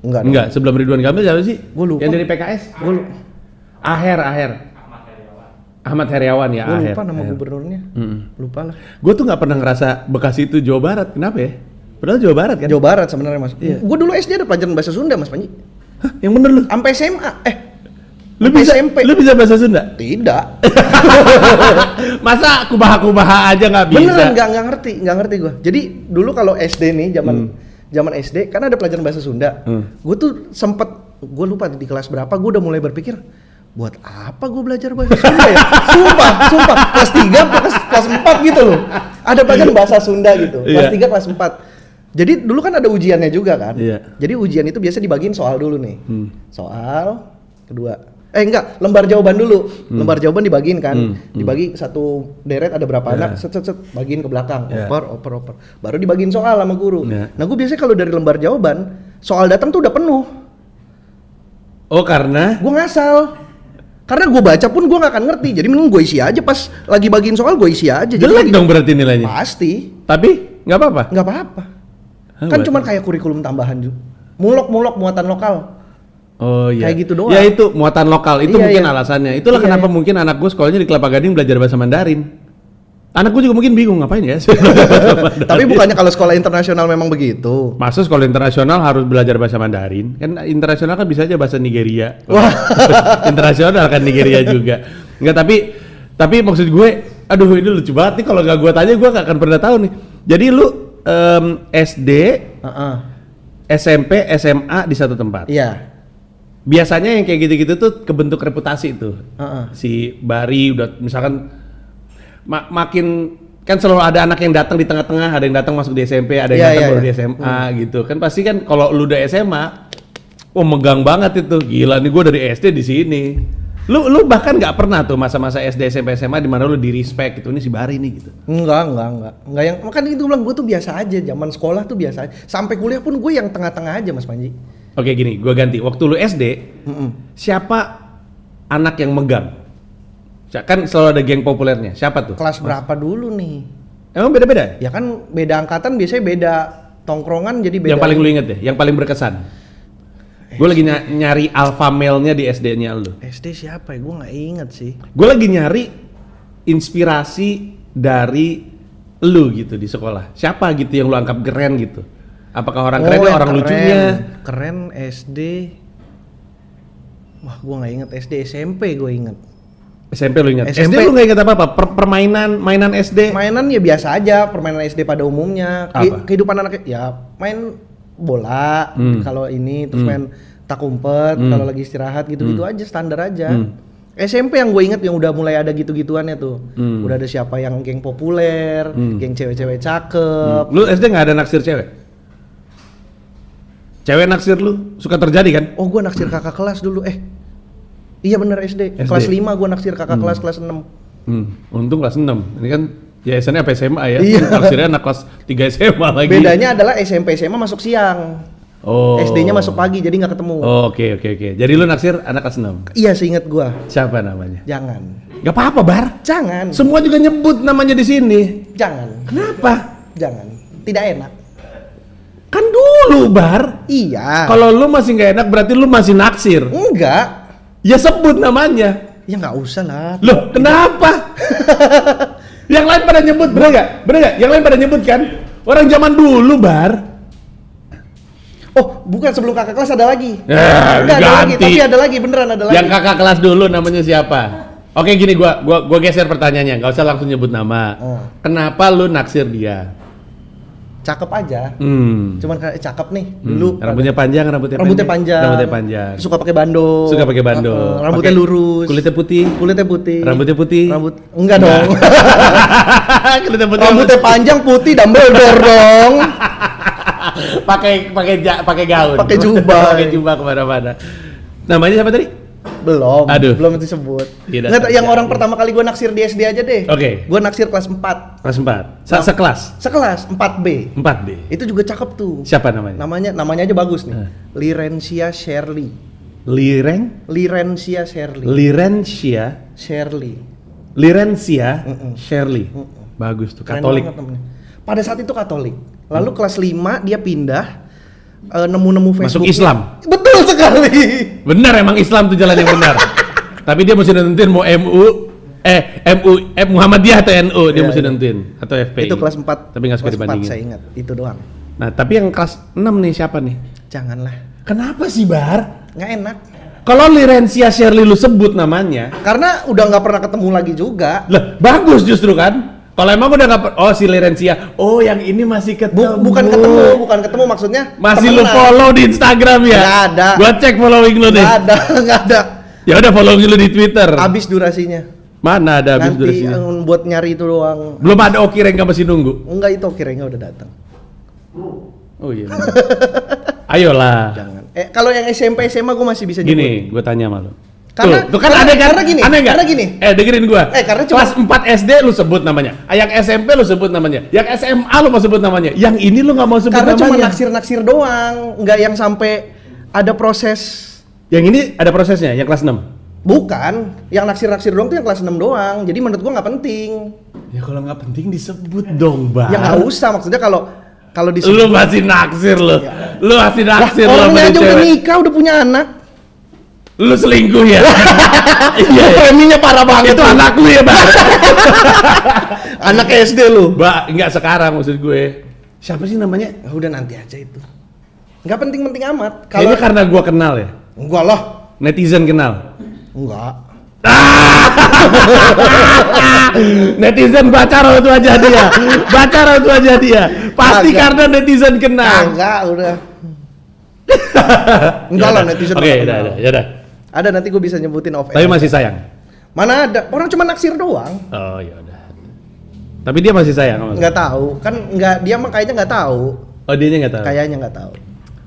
Enggak. Enggak, sebelum Ridwan Kamil siapa sih? Gua lupa. Yang dari PKS? Gue Aher, Aher. Ahmad Heriawan ya, Aher. lupa nama Aher. gubernurnya. Mm-mm. Lupa lah. Gue tuh nggak pernah ngerasa Bekasi itu Jawa Barat. Kenapa ya? Padahal Jawa Barat kan? Jawa Barat sebenarnya Mas. Iya. Gue dulu SD ada pelajaran bahasa Sunda Mas Panji. Hah, yang bener lu? Sampai SMA. Eh, Lu bisa, SMP. lu bisa bahasa Sunda? Tidak. Masa kubaha-kubaha aja nggak bisa? Beneran nggak nggak ngerti, nggak ngerti gue. Jadi dulu kalau SD nih zaman zaman SD kan ada pelajaran bahasa Sunda. Hmm. Gue tuh sempet gue lupa di kelas berapa gue udah mulai berpikir buat apa gue belajar bahasa Sunda ya? sumpah, sumpah. Kelas 3 kelas kelas 4 gitu loh. Ada pelajaran bahasa Sunda gitu. Kelas Iya. 3 kelas 4. Jadi dulu kan ada ujiannya juga kan. Iya. Jadi ujian itu biasa dibagiin soal dulu nih. Hmm. Soal kedua. Eh enggak, lembar jawaban dulu. Lembar jawaban dibagiin kan. Hmm, hmm. Dibagi satu deret ada berapa Iya. anak, set set set bagiin ke belakang. Iya. Oper, oper, oper. Baru dibagiin soal sama guru. Iya. Nah, gue biasanya kalau dari lembar jawaban, soal datang tuh udah penuh. Oh karena Gue ngasal. Karena gue baca pun gue nggak akan ngerti. Jadi mending gue isi aja pas lagi bagiin soal gue isi aja. Jadi jelek lagi- dong berarti nilainya. Pasti. Tapi nggak apa-apa. nggak apa-apa. Hah, kan cuma kayak kurikulum tambahan juga. Mulok-mulok muatan lokal. Oh iya. Kayak gitu doang. Ya itu muatan lokal itu Iya, mungkin iya. alasannya. Itulah Iya, kenapa iya. mungkin anak gue sekolahnya di Kelapa Gading belajar bahasa Mandarin. Anak gue juga mungkin bingung ngapain ya. Tapi bukannya kalau sekolah internasional memang begitu. Masa sekolah internasional harus belajar bahasa Mandarin? Kan internasional kan bisa aja bahasa Nigeria. Wah. internasional kan Nigeria juga. Enggak tapi tapi maksud gue, aduh ini lucu banget nih kalau gak gue tanya gue gak akan pernah tahu nih. Jadi lu em, SD, Heeh. SMP, SMA di satu tempat. Iya. Biasanya yang kayak gitu-gitu tuh kebentuk reputasi tuh. Heeh. Si Bari udah misalkan ma- makin kan selalu ada anak yang datang di tengah-tengah, ada yang datang masuk di SMP, ada yang Iya, datang iya, baru iya. di SMA gitu. Kan pasti kan kalau lu udah SMA, oh megang banget itu. Gila nih gue dari SD di sini. Lu lu bahkan nggak pernah tuh masa-masa SD, SMP, SMA di mana lu di respect gitu. Ini si Bari nih gitu. Enggak, enggak, enggak. Enggak yang makanya itu bilang gue tuh biasa aja zaman sekolah tuh biasa aja. Sampai kuliah pun gue yang tengah-tengah aja Mas Panji. Oke gini, gue ganti. Waktu lu SD, Mm-mm. siapa anak yang megang? Kan selalu ada geng populernya. Siapa tuh? Kelas berapa dulu nih? Emang beda-beda? Ya kan beda angkatan biasanya beda tongkrongan jadi beda. Yang paling lu inget deh, yang paling berkesan. Gue lagi ny- nyari alpha male-nya di SD-nya lu. SD siapa ya? Gue nggak inget sih. Gue lagi nyari inspirasi dari lu gitu di sekolah. Siapa gitu yang lu anggap keren gitu? Apakah orang keren, Oh, yang orang keren. lucunya? Keren SD. Wah, gue nggak inget SD SMP gue inget. SMP lu ingat? SD SMP lu nggak inget apa-apa? Per- permainan, mainan SD? Mainan ya biasa aja, permainan SD pada umumnya. Apa? kehidupan anak ya main bola Hmm. kalau ini terus Hmm. main tak umpet Hmm. kalau lagi istirahat gitu-gitu aja standar aja. Hmm. SMP yang gue inget yang udah mulai ada gitu-gituannya tuh. Hmm. Udah ada siapa yang geng populer, Hmm. geng cewek-cewek cakep. Lu SD nggak ada naksir cewek? Cewek naksir lu suka terjadi kan? Oh, gue naksir kakak kelas dulu. Eh. Iya bener SD. SD. Kelas 5 gue naksir kakak kelas kelas 6. Hmm, untung kelas 6. Ini kan yayasannya apa SMA ya? Iya. Naksirnya anak kelas 3 SMA lagi. Bedanya adalah SMP SMA masuk siang. Oh. SD-nya masuk pagi jadi nggak ketemu. Oh, Oke oke oke. Jadi lu naksir anak kelas 6. Iya seinget gua. Siapa namanya? Jangan. Gak apa-apa, Bar. Jangan. Semua juga nyebut namanya di sini. Jangan. Kenapa? Jangan. Tidak enak. Kan dulu, Bar. Iya. Kalau lu masih nggak enak berarti lu masih naksir. enggak, Ya sebut namanya. ya nggak usah lah. Loh, kenapa? Yang lain pada nyebut, bener nggak? Bener nggak? Yang lain pada nyebut kan? Orang zaman dulu, Bar. Oh, bukan sebelum kakak kelas ada lagi. Ya, Enggak ada lagi, tapi ada lagi beneran ada lagi. Yang kakak kelas dulu namanya siapa? Oke gini gua gua gua geser pertanyaannya, nggak usah langsung nyebut nama. Oh. Kenapa lu naksir dia? Cakep aja. Hmm. Cuman kayak cakep nih Hmm. dulu. rambutnya panjang, rambutnya rambutnya panjang. Rambutnya panjang. Suka pakai bando. Suka pakai bando. Heeh, rambutnya Pakai- lurus. Kulitnya putih. Kulitnya putih. Rambutnya putih. Rambut enggak dong. kulitnya putih. rambutnya panjang putih Dumbledore dong. pakai pakai pakai gaun. Pakai jubah. pakai jubah ke mana-mana. Namanya siapa tadi? Belum. Aduh. Belum disebut. Iya, Nggak, yang orang pertama kali gua naksir di SD aja deh. Oke. Gua naksir kelas 4. Kelas 4. Se sekelas. Sekelas 4B. 4 deh. Itu juga cakep tuh. Siapa namanya? Namanya namanya aja bagus nih. Eh. Lirencia Shirley. Lireng, Lirencia Shirley. Lirencia Shirley. Lirencia Mm-mm. Shirley. Bagus tuh, Katolik. banget. Pada saat itu Katolik. Lalu kelas 5 dia pindah nemu-nemu Masuk Facebook. Islam. Betul sekali. Benar emang Islam tuh jalan yang benar. Tapi dia mesti nentuin mau MU eh MU eh Muhammadiyah atau NU dia Iya, mesti iya. nentuin atau FPI. Itu kelas 4. Tapi nggak suka kelas 4 dibandingin. saya ingat. Itu doang. Nah, tapi yang kelas 6 nih siapa nih? Janganlah. Kenapa sih, Bar? Nggak enak. Kalau Lirencia Shirley lu sebut namanya, Karena udah nggak pernah ketemu lagi juga. lah bagus justru kan? Kalau emang udah nggak oh si Lirencia, oh yang ini masih Bu- ketemu. bukan ketemu, bukan ketemu maksudnya. Masih lu follow di Instagram ya? Nggak ada. Gua cek following lu deh. Nggak ada, nggak ada. Ya udah following lu di Twitter. Habis durasinya. Mana ada habis Nanti durasinya? eh, buat nyari itu doang. Belum ada Oki Rengga masih nunggu. Enggak itu kiranya udah datang. Oh iya. Ayolah. Jangan. Eh kalau yang SMP SMA gue masih bisa. Gini, gue tanya sama lu. Karena- tuh, tuh kan karena- aneh kan? karena gini, aneh nggak? karena gini. Eh, dengerin gua. Eh, karena cuma- Kelas 4 SD lu sebut namanya. Yang SMP lu sebut namanya. Yang SMA lu mau sebut namanya. Yang ini lu nggak mau sebut Karena cuma namanya. naksir-naksir doang, nggak yang sampai ada proses Yang ini ada prosesnya, yang kelas 6. Bukan, yang naksir-naksir doang tuh yang kelas 6 doang. Jadi menurut gua nggak penting. Ya kalau nggak penting disebut dong, Bang. Ya nggak usah maksudnya kalau kalau di Lu masih naksir lu. Lu masih Lah, naksir lu orangnya aja udah nikah, udah punya anak. Lu selingkuh ya? Iya. ya. Preminya parah banget. Itu tuh. anak lu ya, Bang. anak SD lu. Mbak, enggak sekarang maksud gue. Siapa sih namanya? Ya udah nanti aja itu. Nggak penting-penting amat. Kayaknya Kalau karena gua kenal ya. enggak lah, Netizen kenal. enggak. netizen baca raut wajah dia. Baca raut wajah dia. Pasti Kagak. karena netizen kenal. Enggak, udah. enggak lah netizen Oke, nggak udah, kenal. udah, ya udah. Ada nanti gue bisa nyebutin off Tapi masih sayang. Mana ada? Orang cuma naksir doang. Oh, ya udah. Tapi dia masih sayang sama? Nggak tahu. Kan nggak dia mah kayaknya nggak tahu. Oh, dia nggak tahu. Kayaknya nggak tahu.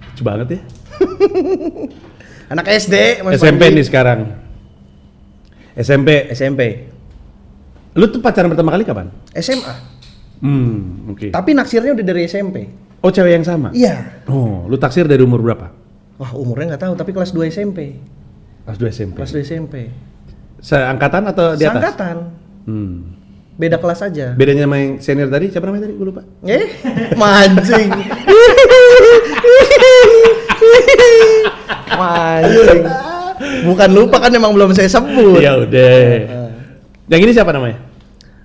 Lucu banget ya. Anak SD Mas SMP Panji. nih sekarang. SMP. SMP. Lu tuh pacaran pertama kali kapan? SMA. Hmm, oke. Tapi naksirnya udah dari SMP. Oh, cewek yang sama? Iya. Oh, lu taksir dari umur berapa? Wah, umurnya nggak tahu, tapi kelas 2 SMP. Kelas 2 SMP. Kelas 2 SMP. Seangkatan atau di atas? Sangkatan. Hmm. Beda kelas aja. Bedanya sama yang senior tadi, siapa namanya tadi? Gue lupa. Eh, mancing. mancing. Bukan lupa kan emang belum saya sebut. Ya udah. Yang ini siapa namanya?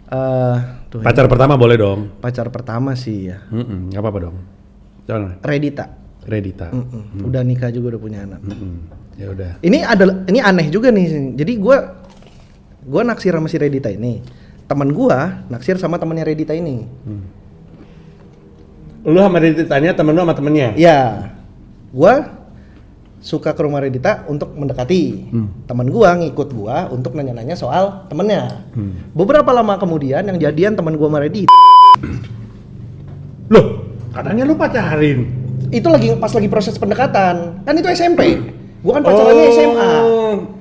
Eh, tuh, Pacar pertama boleh dong. pacar pertama sih ya. Mm nggak apa-apa dong. Jangan. Redita. Redita. Mm-mm. Udah nikah juga udah punya anak. Mm-mm. Ya udah. Ini ada ini aneh juga nih. Jadi gua gua naksir sama si Redita ini. Temen gua naksir sama temennya Redita ini. Lu sama Reditanya temen lu sama temennya? Ya. Gua suka ke rumah Redita untuk mendekati. Hmm. Temen gua ngikut gua untuk nanya-nanya soal temennya. Hmm. Beberapa lama kemudian yang jadian temen gua sama Redita Loh, katanya lu pacarin. itu lagi pas lagi proses pendekatan. Kan itu SMP. Gua kan pacarannya SMA.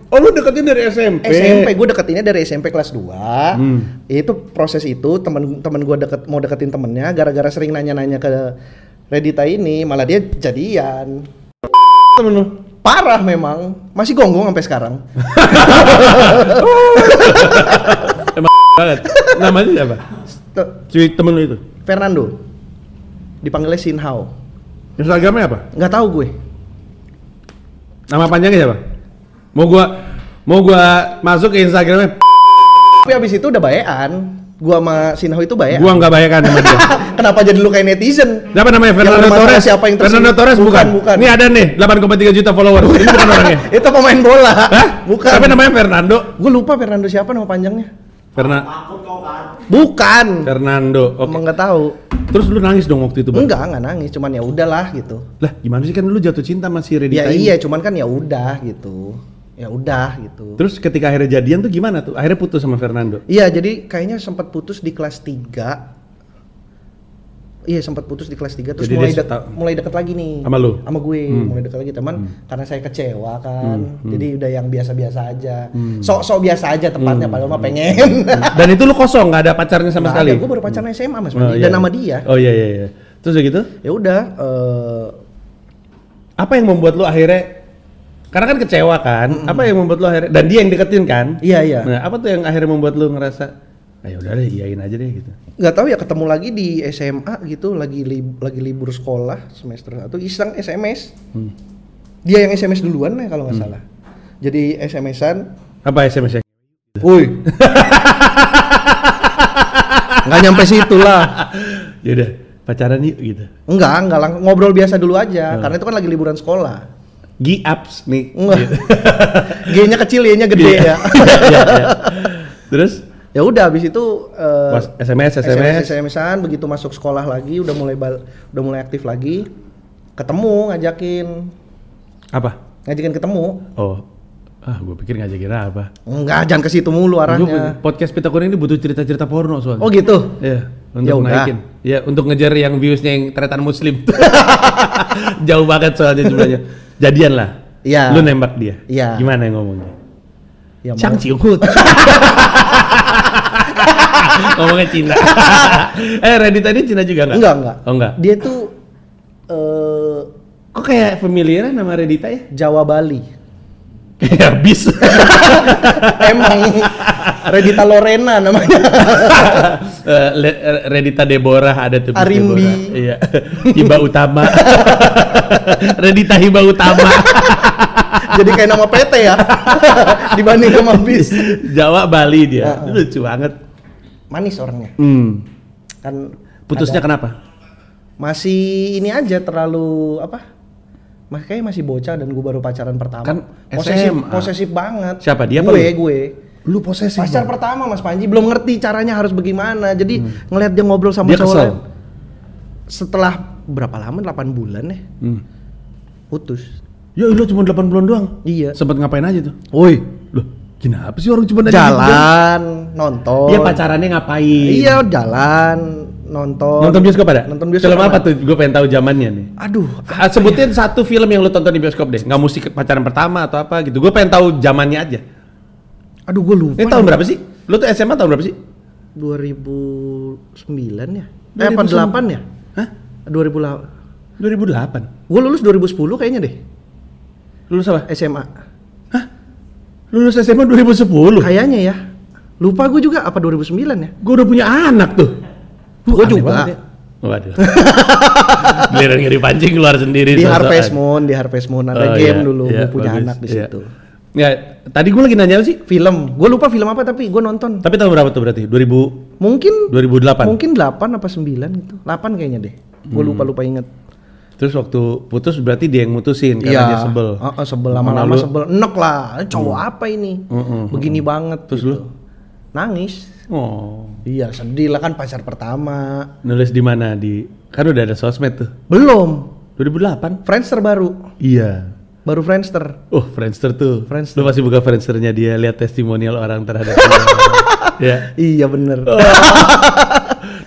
Oh, lu deketin dari SMP. SMP gue deketinnya dari SMP kelas 2 Hmm. itu proses itu temen-temen gue deket mau deketin temennya gara-gara sering nanya-nanya ke Redita ini malah dia jadian temen lu. parah memang masih gonggong sampai sekarang Banget. Namanya siapa? Cuy temen lu itu. Fernando dipanggilnya Sinhao Instagramnya apa? nggak tahu gue Nama panjangnya siapa? Mau gua mau gua masuk ke Instagramnya. tapi abis itu udah baean gua sama Sinhao itu baean Gua nggak bayakan sama dia. kenapa jadi lu kayak netizen Siapa namanya? Fernando Torres. siapa yang Fernando? Torres bukan. Bukan, bukan. Ini ada nih 8,3 juta followers. Ini bukan orangnya. itu pemain bola Hah? bukan Siapa namanya Fernando? gue lupa Fernando siapa nama panjangnya Ferna bukan Fernando. Oke. emang nggak tahu Terus lu nangis dong waktu itu, Bang? Enggak, enggak nangis, cuman ya udahlah gitu. Lah, gimana sih kan lu jatuh cinta sama si Redita Ya ini? iya, cuman kan ya udah gitu. Ya udah gitu. Terus ketika akhirnya jadian tuh gimana tuh? Akhirnya putus sama Fernando. Iya, jadi kayaknya sempat putus di kelas 3. Iya, sempat putus di kelas 3 terus Jadi mulai dek- mulai deket lagi nih. Sama lu? Sama gue, Hmm. mulai deket lagi teman karena saya kecewa kan. Hmm, hmm. Jadi udah yang biasa-biasa aja. Hmm. Sok-sok biasa aja tepatnya Hmm, padahal mah pengen. Dan itu lu kosong, nggak ada pacarnya sama Nggak sekali. ada, gue baru pacaran SMA Mas Oh, iya. dan nama dia. Oh iya iya iya. Terus gitu? Ya udah eh, Apa yang membuat lu akhirnya Karena kan kecewa kan. Apa yang membuat lo akhirnya dan dia yang deketin kan? Iya iya. Nah, apa tuh yang akhirnya membuat lo ngerasa ayo udah deh iyain aja deh gitu. nggak tahu ya ketemu lagi di SMA gitu lagi lib- lagi libur sekolah semester satu iseng SMS Hmm. dia yang SMS duluan ya kalau nggak salah jadi SMS-an Apa SMS-nya? woi nggak nyampe situ lah Ya udah, pacaran yuk gitu. enggak enggak lang- ngobrol biasa dulu aja karena itu kan lagi liburan sekolah G-ups nih. enggak Gitu. G-nya kecil Y-nya gede Iya. ya Iya, iya. Terus ya udah habis itu eh, Pas SMS, SMS. SMS-an begitu masuk sekolah lagi udah mulai bal- udah mulai aktif lagi ketemu ngajakin apa? ngajakin ketemu Oh. Ah, gue pikir ngajakin apa. enggak jangan ke situ mulu Gua- arahnya podcast Pita Kuning ini butuh cerita-cerita porno soalnya. oh gitu Iya, Ya untuk udah. naikin. Ya, untuk ngejar yang viewsnya yang tretan muslim. Jauh banget soalnya jumlahnya. Jadian lah. Iya. Lu nembak dia. Iya. Gimana yang ngomongnya? ya Ciukut. ngomongnya Cina. eh, Reddit tadi Cina juga enggak? enggak enggak Oh, enggak. dia tuh eh Kok kayak familiar nama Reddita ya? Jawa Bali Kayak bis. emang Redita Lorena namanya Eh, Le- eh, Redita Deborah ada tuh. Arimbi. Deborah. Iya. Hiba Utama. Redita Hiba Utama. Jadi kayak nama PT ya dibanding nama bis Jawa Bali dia. Heeh. Lucu banget. manis orangnya Hmm. kan Putusnya ada- kenapa? masih ini aja terlalu apa masih kayak masih bocah dan gue baru pacaran pertama Kan posesif SMA. posesif banget Siapa, dia gue lu? gue Lu posesif. pacar pertama mas Panji belum ngerti caranya harus bagaimana jadi ngelihat dia ngobrol sama Hmm. Dia cowok lain. setelah berapa lama 8 bulan ya Hmm. putus Ya lu cuma 8 bulan doang. iya Sempet ngapain aja tuh? woi Loh, kenapa sih orang cuma nanya gitu jalan nonton Dia pacarannya ngapain? iya jalan nonton Nonton bioskop ada? nonton bioskop Film apa tuh? Gue pengen tahu zamannya nih. aduh Ah, sebutin satu film yang lu tonton di bioskop deh. Nggak mesti pacaran pertama atau apa gitu. Gue pengen tahu zamannya aja. aduh gue lupa Ini tahun berapa sih? Lu tuh SMA tahun berapa sih? 2009 ya eh apa 2009? 8 ya Hah? 2008 2008. gue lulus 2010 kayaknya deh Lulus apa? SMA Lulus SMA 2010. kayaknya ya lupa gue juga apa 2009 ya Gue udah punya anak tuh. Gua aneh juga. banget ya. Waduh. Giliran nggak dipancing keluar sendiri. di. Harvest Moon di Harvest Moon ada Oh, game iya, dulu iya, gue punya bagus, anak di iya. situ Ya, tadi gue lagi nanya sih? film gue lupa film apa tapi gue nonton Tapi tahun berapa tuh berarti? 2000 mungkin 2008. mungkin 8 apa 9 gitu 8 kayaknya deh gue Hmm. lupa lupa inget Terus waktu putus berarti dia yang mutusin karena Iya, dia sebel. Heeh, sebel Mana lama-lama sebel enek lah cowok apa ini Mm-mm, begini banget Terus gitu. lu? nangis Oh. iya sedih lah kan pacar pertama Nulis di mana? Di kan udah ada sosmed tuh. belum 2008. Friendster baru Iya. baru Friendster Oh, Friendster tuh. Friendster. Lu pasti buka Friendsternya dia lihat testimonial orang terhadap dia. ya. iya bener Oh.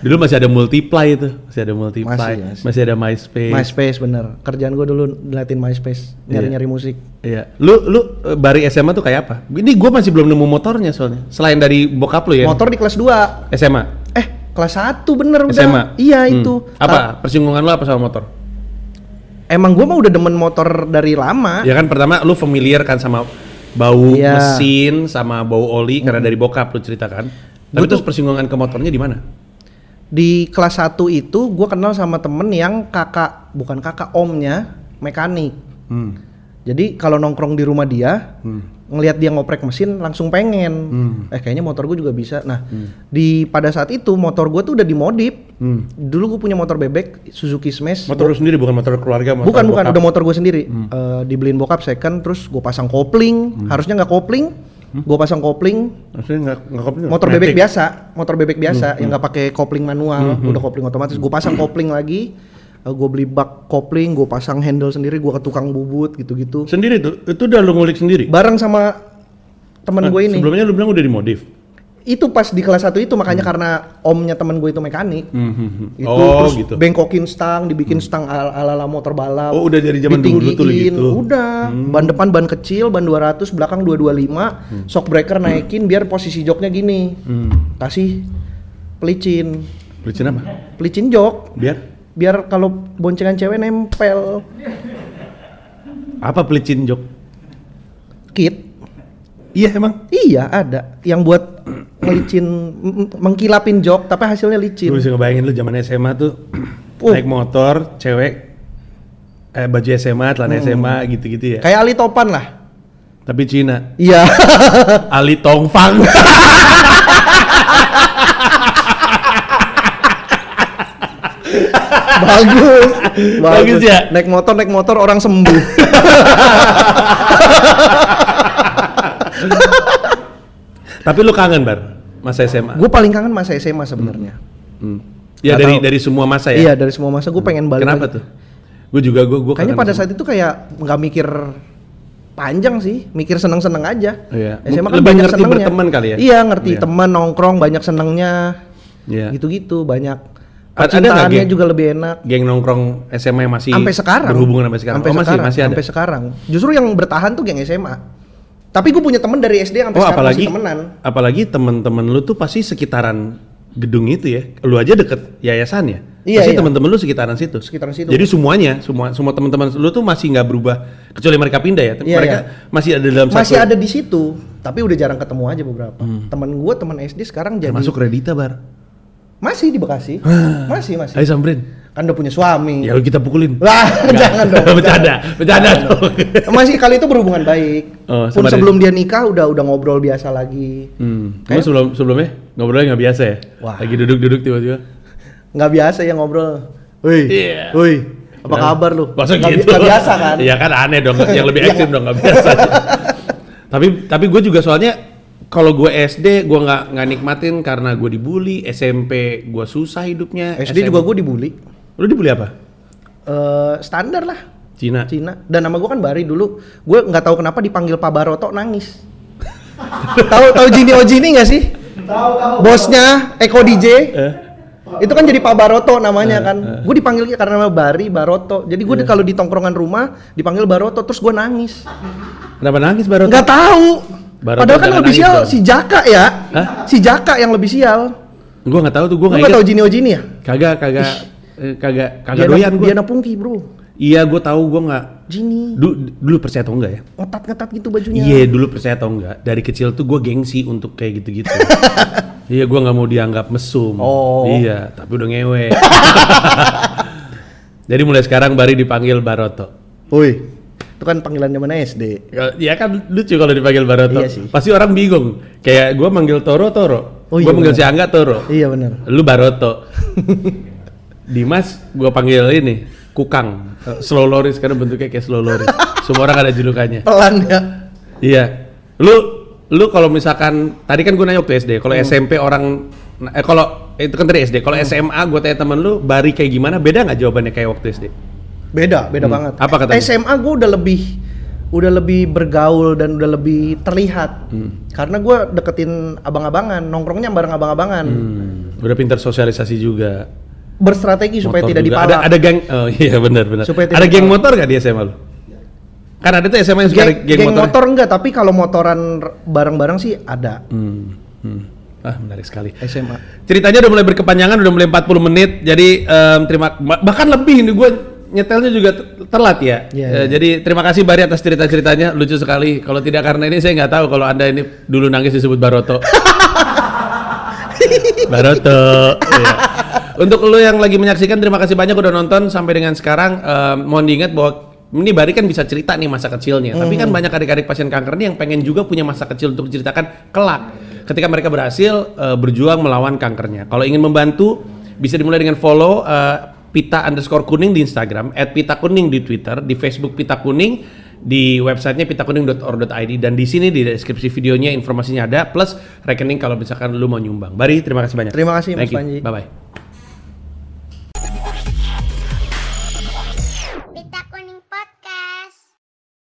Dulu masih ada multiply itu, masih ada multiply, Masih, masih, masih. ada MySpace. MySpace bener kerjaan gue dulu ngeliatin MySpace nyari-nyari musik Iya. Lu lu eh, bari SMA tuh kayak apa? Ini gue masih belum nemu motornya soalnya. Selain dari bokap lu ya. motor di kelas 2 SMA. eh kelas 1 bener udah SMA. iya Hmm. itu Apa? Persinggungan lu apa sama motor? emang gue mah udah demen motor dari lama Ya kan pertama lu familiar kan sama bau Iya. mesin sama bau oli karena dari bokap lu ceritakan. Tapi Gua terus persinggungan ke motornya di mana? Di kelas 1 itu gue kenal sama temen yang kakak bukan kakak omnya mekanik. Hmm. jadi kalau nongkrong di rumah dia ngelihat dia ngoprek mesin langsung pengen. Hmm. eh kayaknya motor gue juga bisa. Nah di pada saat itu motor gue tuh udah dimodif. Hmm. dulu gue punya motor bebek Suzuki Smash. Motor lu sendiri bukan motor keluarga, motor bukan bukan bokap. udah motor gue sendiri. Eh, dibeliin bokap second terus gue pasang kopling. Harusnya nggak kopling gue pasang kopling. Maksudnya nggak nggak kopling motor bebek Matic. biasa motor bebek biasa yang nggak pakai kopling manual udah kopling otomatis. Gue pasang kopling lagi gue beli bak kopling gue pasang handle sendiri gue ke tukang bubut gitu-gitu. Sendiri tuh, itu udah lu ngulik sendiri. bareng sama temen Nah, gue ini. Sebelumnya lu bilang udah dimodif. Itu pas di kelas 1 itu makanya karena omnya temen gue itu mekanik. Hmm, hmm, hmm. itu oh terus gitu. bengkokin stang dibikin stang ala ala motor balap. Oh, udah dari zaman dulu tuh gitu. udah. Ban depan ban kecil ban 200 belakang 225 shock breaker naikin biar posisi joknya gini. Hmm. kasih pelicin. Pelicin apa? pelicin jok. Biar? Biar kalau boncengan cewek nempel. Apa pelicin jok? Iya emang. Iya ada yang buat ngelicin m- mengkilapin jok tapi hasilnya licin. Gue bisa ngebayangin lu zaman SMA tuh Uh. naik motor, cewek eh baju SMA, celana SMA gitu-gitu ya. Kayak Ali Topan lah. Tapi Cina. Iya. Ali Tongfang. bagus. Bagus ya? Naik motor naik motor orang sembuh. Tapi lu kangen bar masa SMA. gue paling kangen masa SMA sebenarnya. Hmm. Ya Nggak dari tahu. dari semua masa ya. Iya dari semua masa gue pengen balik. Kenapa lagi. tuh? Gue juga gue gue Kayaknya pada saat itu kayak nggak mikir panjang sih, mikir seneng-seneng aja. Iya. SMA kan Lebih banyak ngerti senengnya. berteman kali ya? Iya ngerti Iya. teman nongkrong banyak senengnya. Iya. Gitu-gitu banyak. Percintaannya juga lebih enak. geng nongkrong SMA yang masih Sampai sekarang. berhubungan sampai sekarang. Sampai oh, masih sekarang. masih ada. Sampai sekarang. Justru yang bertahan tuh geng SMA. Tapi gue punya temen dari SD sampai Oh sekarang apalagi masih temenan. apalagi temen-temen lu tuh pasti sekitaran gedung itu ya. Lu aja deket yayasan ya. Iya, pasti iya. temen-temen lu sekitaran situ. Sekitaran situ. Jadi semuanya, semua semua teman-teman lu tuh masih nggak berubah kecuali mereka pindah ya. Iya, mereka iya. masih ada dalam Masih satu. ada di situ, tapi udah jarang ketemu aja beberapa. Temen gue, temen SD sekarang jadi Masuk Redita bar. masih di Bekasi. masih masih. Ayo samperin. Kan udah punya suami. Ya kita pukulin. Lah, jangan dong. bercanda, bercanda dong. Masih kali itu berhubungan baik. Oh, Pun sebelum dia nikah udah udah ngobrol biasa lagi. Hmm. Kayak- sebelum sebelumnya ngobrolnya nggak biasa ya? Wah. Lagi duduk-duduk tiba-tiba. Nggak biasa ya ngobrol. Woi. Iya. Woi. Apa Nah, kabar lu? Masa Nggak bi- gitu? nggak biasa kan? Iya kan aneh dong, yang lebih Iya. ekstrim dong nggak biasa. tapi tapi gue juga soalnya kalau gue SD gue nggak nggak nikmatin karena gue dibully, SMP gue susah hidupnya. SD juga gue dibully. Lu dibully apa? Eh, standar lah. Cina. Cina. Dan nama gue kan Bari dulu. Gue nggak tahu kenapa dipanggil Pak Baroto nangis. tahu tahu Jini Ojini nggak sih? Tahu tahu. Bosnya Eko DJ. Eh? Itu kan jadi Pak Baroto namanya kan. Gue dipanggilnya karena nama Bari Baroto. Jadi gue kalau di tongkrongan rumah dipanggil Baroto terus gue nangis. Kenapa nangis baru? Nggak tahu. Baroto Padahal kan lebih sial dong. si Jaka ya. Hah? Si Jaka yang lebih sial. Gue nggak tahu tuh, gue nggak tahu. Jini Ojini ya? Kagak, kagak, eh, kagak, kagak Diana- doyan gue. Diana Pungki bro. Iya, gue tahu gue nggak. Jini. Dulu, dulu percaya atau enggak ya? Ngetat-ngetat gitu bajunya. Iya dulu percaya atau enggak dari kecil tuh gue gengsi untuk kayak gitu-gitu. iya gue nggak mau dianggap mesum. Oh. Iya tapi udah ngewe. Jadi mulai sekarang Bari dipanggil Baroto. Woi. Itu kan panggilan zaman SD. Ya kan lucu kalau dipanggil Baroto. Iya sih. Pasti orang bingung. Kayak gue manggil Toro Toro. Oh, gue iya manggil benar. si Angga Toro. Iya benar. Lu Baroto. Dimas gue panggil ini Kukang. Eh, Slow Loris karena bentuknya kayak slow Loris. Semua orang ada julukannya. Pelan ya. Iya. Lu lu kalau misalkan tadi kan gue nanya waktu SD, kalau Hmm. SMP orang eh kalau itu kan tadi SD, kalau SMA gue tanya temen lu Bari kayak gimana? Beda nggak jawabannya kayak waktu SD? Beda, beda Hmm. banget. Apa katanya? SMA gue udah lebih udah lebih bergaul dan udah lebih terlihat. Hmm. Karena gue deketin abang-abangan, nongkrongnya bareng abang-abangan. Hmm, udah pintar sosialisasi juga. Berstrategi supaya Motor tidak juga. dipalak. Ada, ada geng, oh iya benar benar. Supaya tidak Ada geng dipalak. motor gak di SMA lu? Kan ada tuh SMA yang suka geng, geng, geng motor. motor enggak, tapi kalau motoran bareng-bareng sih ada. Hmm, hmm. Ah menarik sekali. SMA. Ceritanya udah mulai berkepanjangan, udah mulai 40 menit. Jadi em, terima bah- bahkan lebih ini gue nyetelnya juga te- telat ya. Eh, iya. Jadi terima kasih Bari atas cerita-ceritanya, lucu sekali. Kalau tidak karena ini saya nggak tahu kalau anda ini dulu nangis disebut Baroto. Baroto. Iya. Untuk lo yang lagi menyaksikan terima kasih banyak udah nonton sampai dengan sekarang. Em, mohon diingat bahwa ini Bari kan bisa cerita nih masa kecilnya. Tapi kan banyak adik-adik pasien kanker nih yang pengen juga punya masa kecil untuk diceritakan kelak. Ketika mereka berhasil eh, berjuang melawan kankernya. Kalau ingin membantu bisa dimulai dengan follow eh, pita underscore kuning di Instagram, at pita kuning di Twitter, di Facebook pita kuning, di websitenya pitakuning.or.id dan di sini di deskripsi videonya informasinya ada plus rekening kalau misalkan lu mau nyumbang. Bari terima kasih banyak. Terima kasih, Mas Thank you. Panji. Bye bye.